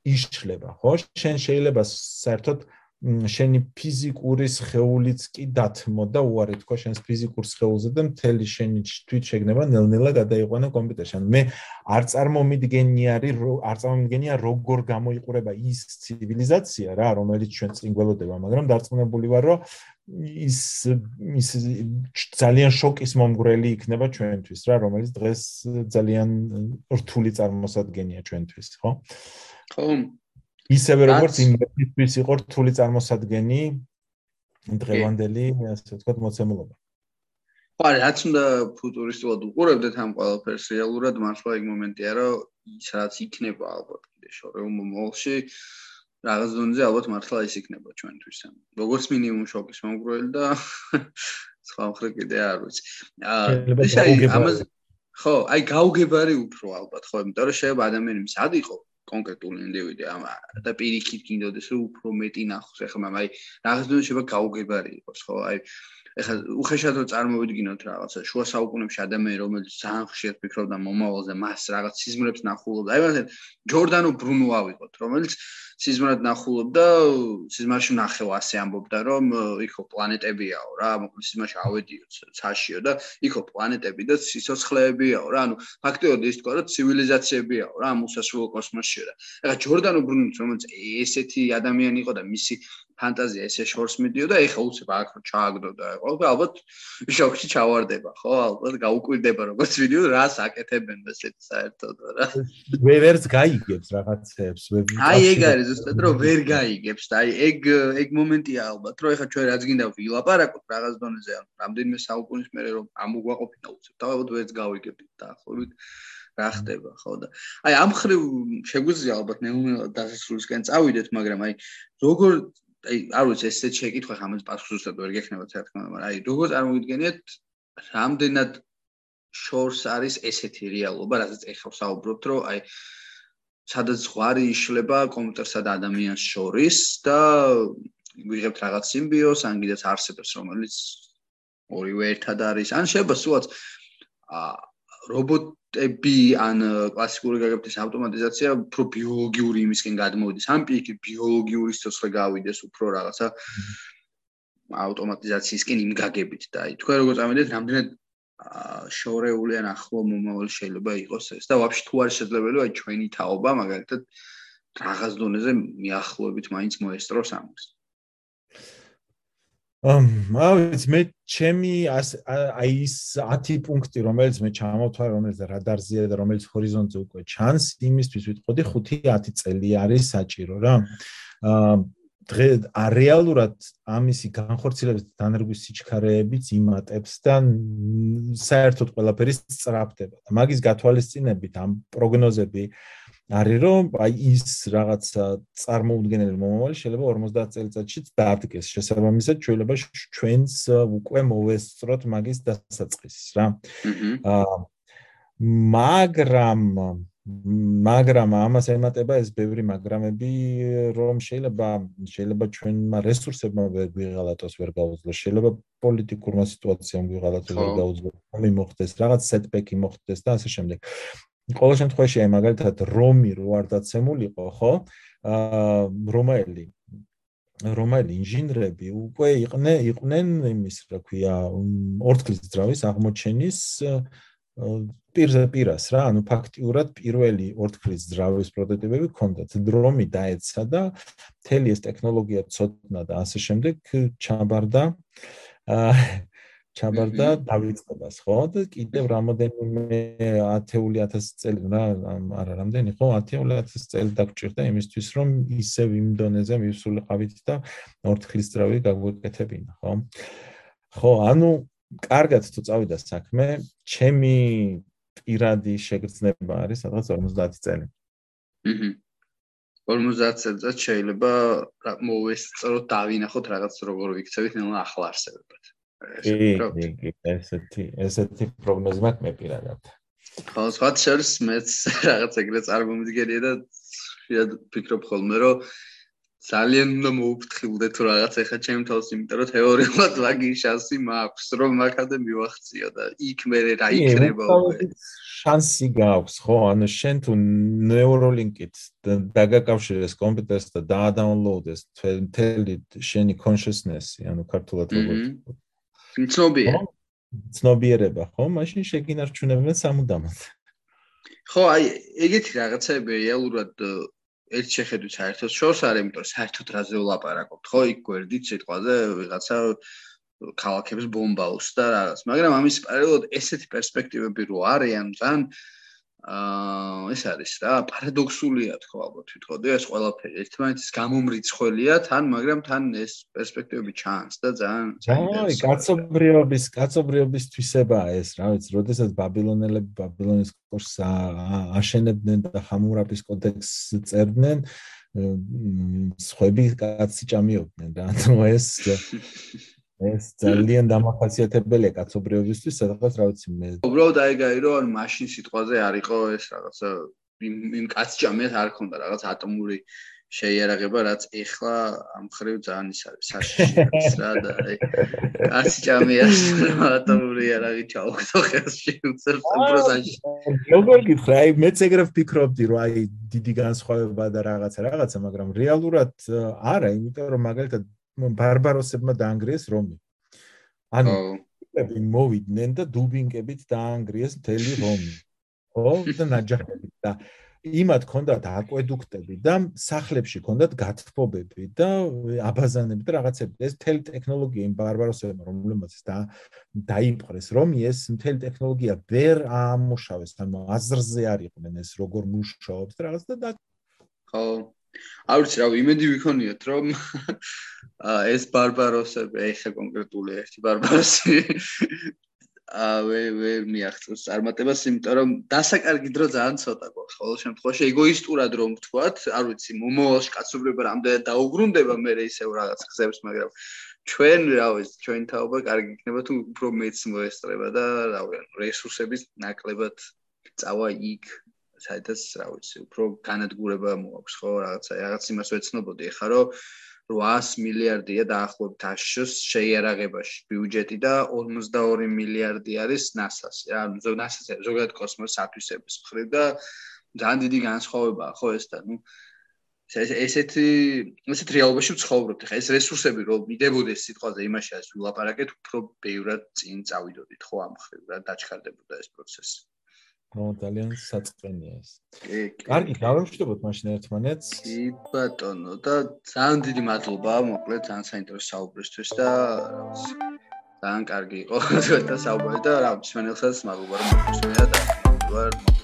იშლება ხო? შენ შეიძლება საერთოდ შენი ფიზიკური სხეულიც კი დათმო და უარი თქვა შენს ფიზიკურ სხეულზე და მთელი შენი თვით შეგნება ნელ-ნელა გადაიყვანა კომპიუტერში. მე არ წარმომიდგენი არის არ წარმომიდგენია როგორ გამოიყურება ის ცივილიზაცია რა, რომელიც ჩვენ წინ გველოდება, მაგრამ დარწმუნებული ვარ, რომ ის ის ძალიან შოკის მომგვრელი იქნება ჩვენთვის რა, რომელიც დღეს ძალიან რთული წარმოსადგენია ჩვენთვის, ხო? ხო, ისევე როგორც იმისთვის იყო რთული წარმოსადგენი დღევანდელი ასე ვთქვათ მოცემულობა. ხო, რაც უნდა ფუტურისტულად უყურებდეთ ამ ყველაფერს რეალურად მართლა იქ მომენტია, რომ ის რაც იქნება ალბათ კიდე შორეულ მომავალში რაღაც დონეზე ალბათ მართლა ის იქნება ჩვენთვის. როგორც მინიმუმ შოკის მომგვრელი და სხვა მხრივ კიდე არ ვიცი. აა ამაზე ხო, აი გაუგებარი უფრო ალბათ, ხო, იმიტომ რომ შეიძლება ადამიანი მსად იყო კონკრეტული ინდივიდი ამ და პირიქით გინდოდეს რომ უფრო მეტი ნახოს. ახლა მაგ აი რაღაც დონეში შეიძლება გაუგებარი იყოს ხო? აი ეხლა უხეშად რომ წარმოვიდგინოთ რაღაცა შუა საუკუნეებში ადამიანი რომელიც ძალიან ხშირად ფიქრობდა მომავალზე მას რაღაც სიზმრებს ნახულობდა. აი მაგალითად ჯორდანო ბრუნო ავიღოთ რომელიც სიზმრად ნახულობდა სიზმარში ნახევა ასე ამბობდა რომ იქო პლანეტებიაო რა მოკლედ სიზმარში ავედიო ცაშიო და იქო პლანეტები და სიცოცხლეებიაო რა ანუ ფაქტიურად ის თქვა რომ ცივილიზაციებიაო რა უსასრულო კოსმოსში და ეხლა ჯორდანო ბრუნო რომელიც ესეთი ადამიანი იყო და მისი ფანტაზია ესე შორს მიდიოდა, ეხა უცებ აქ რო ჩააგდოდა, ხო? ალბათ შოქში ჩავარდება, ხო? ალბათ გაუკვირდება როგორც ვიდეო, რას აკეთებენ ესეთ საერთოდ რა. ვერც გაიგებს რაღაცებს, ვერ აი ეგ არის ზუსტად რომ ვერ გაიგებს და აი ეგ ეგ მომენტია ალბათ, რომ ეხა ჩვენ რაც გინდა ვილაპარაკოთ რაღაც დონეზე, ანუ რამდენიმე საუკუნის მერე რომ ამოგვაყოფინა უცებ, და ალბათ ვერც გავიგებთ დაახლოებით რა ხდება ხო და აი ამ ხრივ შეგვიძლია ალბათ ნეუნელად დასასრულისკენ წავიდეთ მაგრამ აი როგორ აი არ ვიცი ესე შეკითხვა ხა ამას პასუხს უბრალოდ ვერ გექნება რა თქმა უნდა მაგრამ აი როგორ წარმოგიდგენიათ რამდენად შორს არის ესეთი რეალობა რასაც ეხლა საუბრობთ რომ აი სადაც ზღვარი იშლება კომპიუტერსა და ადამიანს შორის და ვიღებთ რაღაც სიმბიოზს ან კიდეც არსებობს რომელიც ორივე ერთად არის ან შეიძლება სულაც აა რობოტები ან კლასიკური გაგებთის ავტომატიზაცია უფრო ბიოლოგიური იმისკენ გადმოვიდეს. ამ პიკი ბიოლოგიური სიცოცხლე გავიდეს უფრო რაღაცა ავტომატიზაციისკენ იმ გაგებით და აი თქვენ როგორ წამედით რამდენად შორეული ან ახლო მომავალი შეიძლება იყოს ეს და ვაფშე თუ არის შესაძლებელი აი ჩვენი თაობა მაგალითად რაღაც დონეზე მიახლოებით მაინც მოესწროს ამას. აა მე ჩემი აი ის 10 პუნქტი რომელიც მე ჩამოთვალე რომელიც რადარზეა და რომელიც ჰორიზონტზე უკვე ჩანს იმისთვის ვიტყოდი 5-10 წელი არის საჭირო რა აა დღე რეალურად ამისი განხორციელების დანერგვის სიჩქარეებიც იმატებს და საერთოდ ყველაფერი სწრაფდება. მაგის გათვალისწინებით ამ პროგნოზები არის რომ აი ის რაღაც წარმოუდგენელი მომავალი შეიძლება 50 წელიწადში დადგეს. შესაბამისად შეიძლება ჩვენს უკვე მოვესწროთ მაგის დასაწყისს რა. აა მაგრამ მაგრამ ამას ემატება ეს ბევრი მაგრამები რომ შეიძლება შეიძლება ჩვენმა რესურსებმა ვერ გვიღალატოს ვერ გაუძლოს. შეიძლება პოლიტიკურმა სიტუაციამ გვიღალატოს ვერ გაუძლოს. მომი მოხდეს რაღაც სეტბექი მოხდეს და ასე შემდეგ. ყოველ შემთხვევაში აი მაგალითად რომი რო არ დაცემულიყო ხო? აა რომაელი რომაელი ინჟინრები უკვე იყვნენ იყვნენ იმის რა ქვია ორთქლის ძრავის აღმოჩენის პირზე პირას რა ანუ ფაქტიურად პირველი ორთქლის ძრავის პროტოტიპები ქონდათ დრომი დაეცა და მთელი ეს ტექნოლოგია ცოდნა და ასე შემდეგ ჩაბარდა აა ჩაბარდა დაიწყებას ხო? და კიდევ რამოდენიმე 10000 წელი რა არა რამდენი ხო? 10000 წელი დაგჭირდა იმისთვის რომ ისევ იმ დონეზე მივსულიყავით და ორთქლის ძრავი გაგვეკეთებინა ხო? ხო ანუ კარგად თუ წავიდა საქმე ჩემი პირადი შეგრძნება არის სადღაც 50 წელი. აჰა 50 წელიწად შეიძლება მოვესწროთ დავინახოთ რაღაც როგორ ვიქცევით ნელა ახლა არსებობთ. კი, ესეთი ესეთი პროგნოზი მაქვს მე პირადად. ხო, სხვა შორის მეც რაღაც ეგრე წარმომიდგენია და ხშირად ფიქრობ ხოლმე რომ ძალიან უნდა მოუფრთხილდე თუ რაღაც ეხა ჩემ თავს, იმიტომ რომ თეორიულად ვაგი შანსი მაქვს, რომ მაგადე მივახციო და იქ მე რა იქნება უკვე. შანსი გაქვს, ხო? ანუ შენ თუ ნეუროლინკით დაგაკავშირეს კომპიუტერს და დაადაუნლოუდეს მთელი შენი consciousness-ი, ანუ ქართულად როგორც ცნობიერება. ცნობიერება, ხო? მაშინ შეგინარჩუნებენ სამუდამოდ. ხო, აი, ეგეთი რაღაცები რეალურად ერთ შეხედვით საერთოდ შორს არის, იმიტომ რომ საერთოდ რაზე ვლაპარაკობთ, ხო, იქ გვერდით სიტყვაზე ვიღაცა ქალაქების ბომბაუს და რაღაც, მაგრამ ამის პარალელურად ესეთი პერსპექტივები რო არიან, თან აა ეს არის რა, პარადოქსულია თქო ალბათ თვითონ ეს ყველაფერი. ერთმანეთის გამომრიცხველია თან, მაგრამ თან ეს პერსპექტივები ჩანს და ძალიან აი, კაცობრიობის, კაცობრიობის თვისებაა ეს, რა ვიცი, როდესაც ბაბილონელები ბაბილონის კორს აშენებდნენ და ხამურაბის კოდექსს წერდნენ, სხვები კაცი ჭამიობდნენ რა, ანუ ეს ეს ძალიან დამახასიათებელია კაცობრიობისთვის, სადღაც რა ვიცი მე. უბრალოდ აი გაირო, ან მაშინ სიტყვაზე არ იყო ეს რაღაცა იმ იმ კაცჭამეთ არ ქონდა რაღაც ატომური შეიარაღება, რაც ეხლა ამ ხრივ ძალიან ის არის საშიშია რა და აი კაცჭამია ატომური იარაღი ჩაუხდო ხელში უცებ პროცესში. როგორ გითხრა, აი მეც ეგრე ვფიქრობდი, რომ აი დიდი განსხვავება და რაღაცა რაღაცა, მაგრამ რეალურად არა, იმიტომ რომ მაგალითად ბარბაროსებმა დაანგრიეს რომი. ანუ ები მოვიდნენ და დუბინკებით დაანგრიეს მთელი რომი. ხო? და ნაჯახები და იმათ ქონდათ აკვედუქტები და სახლებში ქონდათ გათბობები და აბაზანები და რაღაცები. ეს მთელი ტექნოლოგია იმ ბარბაროსებმა რომლებმაც და დაიპყრეს რომი ეს მთელი ტექნოლოგია ვერ ამუშავეს, ანუ აზრზე არ იყვნენ ეს როგორ მუშაობს და რაღაც და ხო არ ვიცი რა იმედი ვიქონიათ რომ ეს ბარბაროსები ეხა კონკრეტული ერთი ბარბაროსი ა ვე ვე მიაღწევს წარმატებას იმიტომ რომ დასაკარგი დრო ძალიან ცოტა გვაქვს ყოველ შემთხვევაში ეგოისტურად რომ ვთქვათ არ ვიცი მომავალში კაცობრიობა რამდენად დაუგრუნდება მე ისევ რაღაც ხსებს მაგრამ ჩვენ რა ვიცი ჩვენ თაობა კარგი იქნება თუ უფრო მეც მოესწრება და რა ვიცი რესურსების ნაკლებად წავა იქ საერთოდ რა ვიცი, უფრო განადგურება მოაქვს ხო, რაღაცა, რაღაც იმას ვეცნობოდი ახლა, რომ 800 მილიარდია დაახლოებით აშშ შეიარაღებაში ბიუჯეტი და 52 მილიარდი არის NASA-ს. რა, NASA-ს ზოგადად კოსმოსის ათვისების მხრივ და ძალიან დიდი განსხვავებაა ხო ეს და ნუ ეს ესეთი ესეთ რეალობაში ვცხოვრობთ. ხა ეს რესურსები რომ მიდებოდეს სიტყვაზე იმაში ასე ვილაპარაკეთ, უფრო ბევრად წინ წავიდოდით ხო ამ მხრივ რა დაჩქარდებოდა ეს პროცესი. ნუ ძალიან საწყენია ეს. კი, კი. კარგი, გავემშვიდობოთ მაშინ ერთმანეთს. კი, ბატონო და ძალიან დიდი მადლობა, მოკლედ ძალიან საინტერესო საუბრისთვის და ძალიან კარგი იყო და საუბარი და რა, მსმენელსაც მადლობა რომ მოგვიწვია და კიდევაც.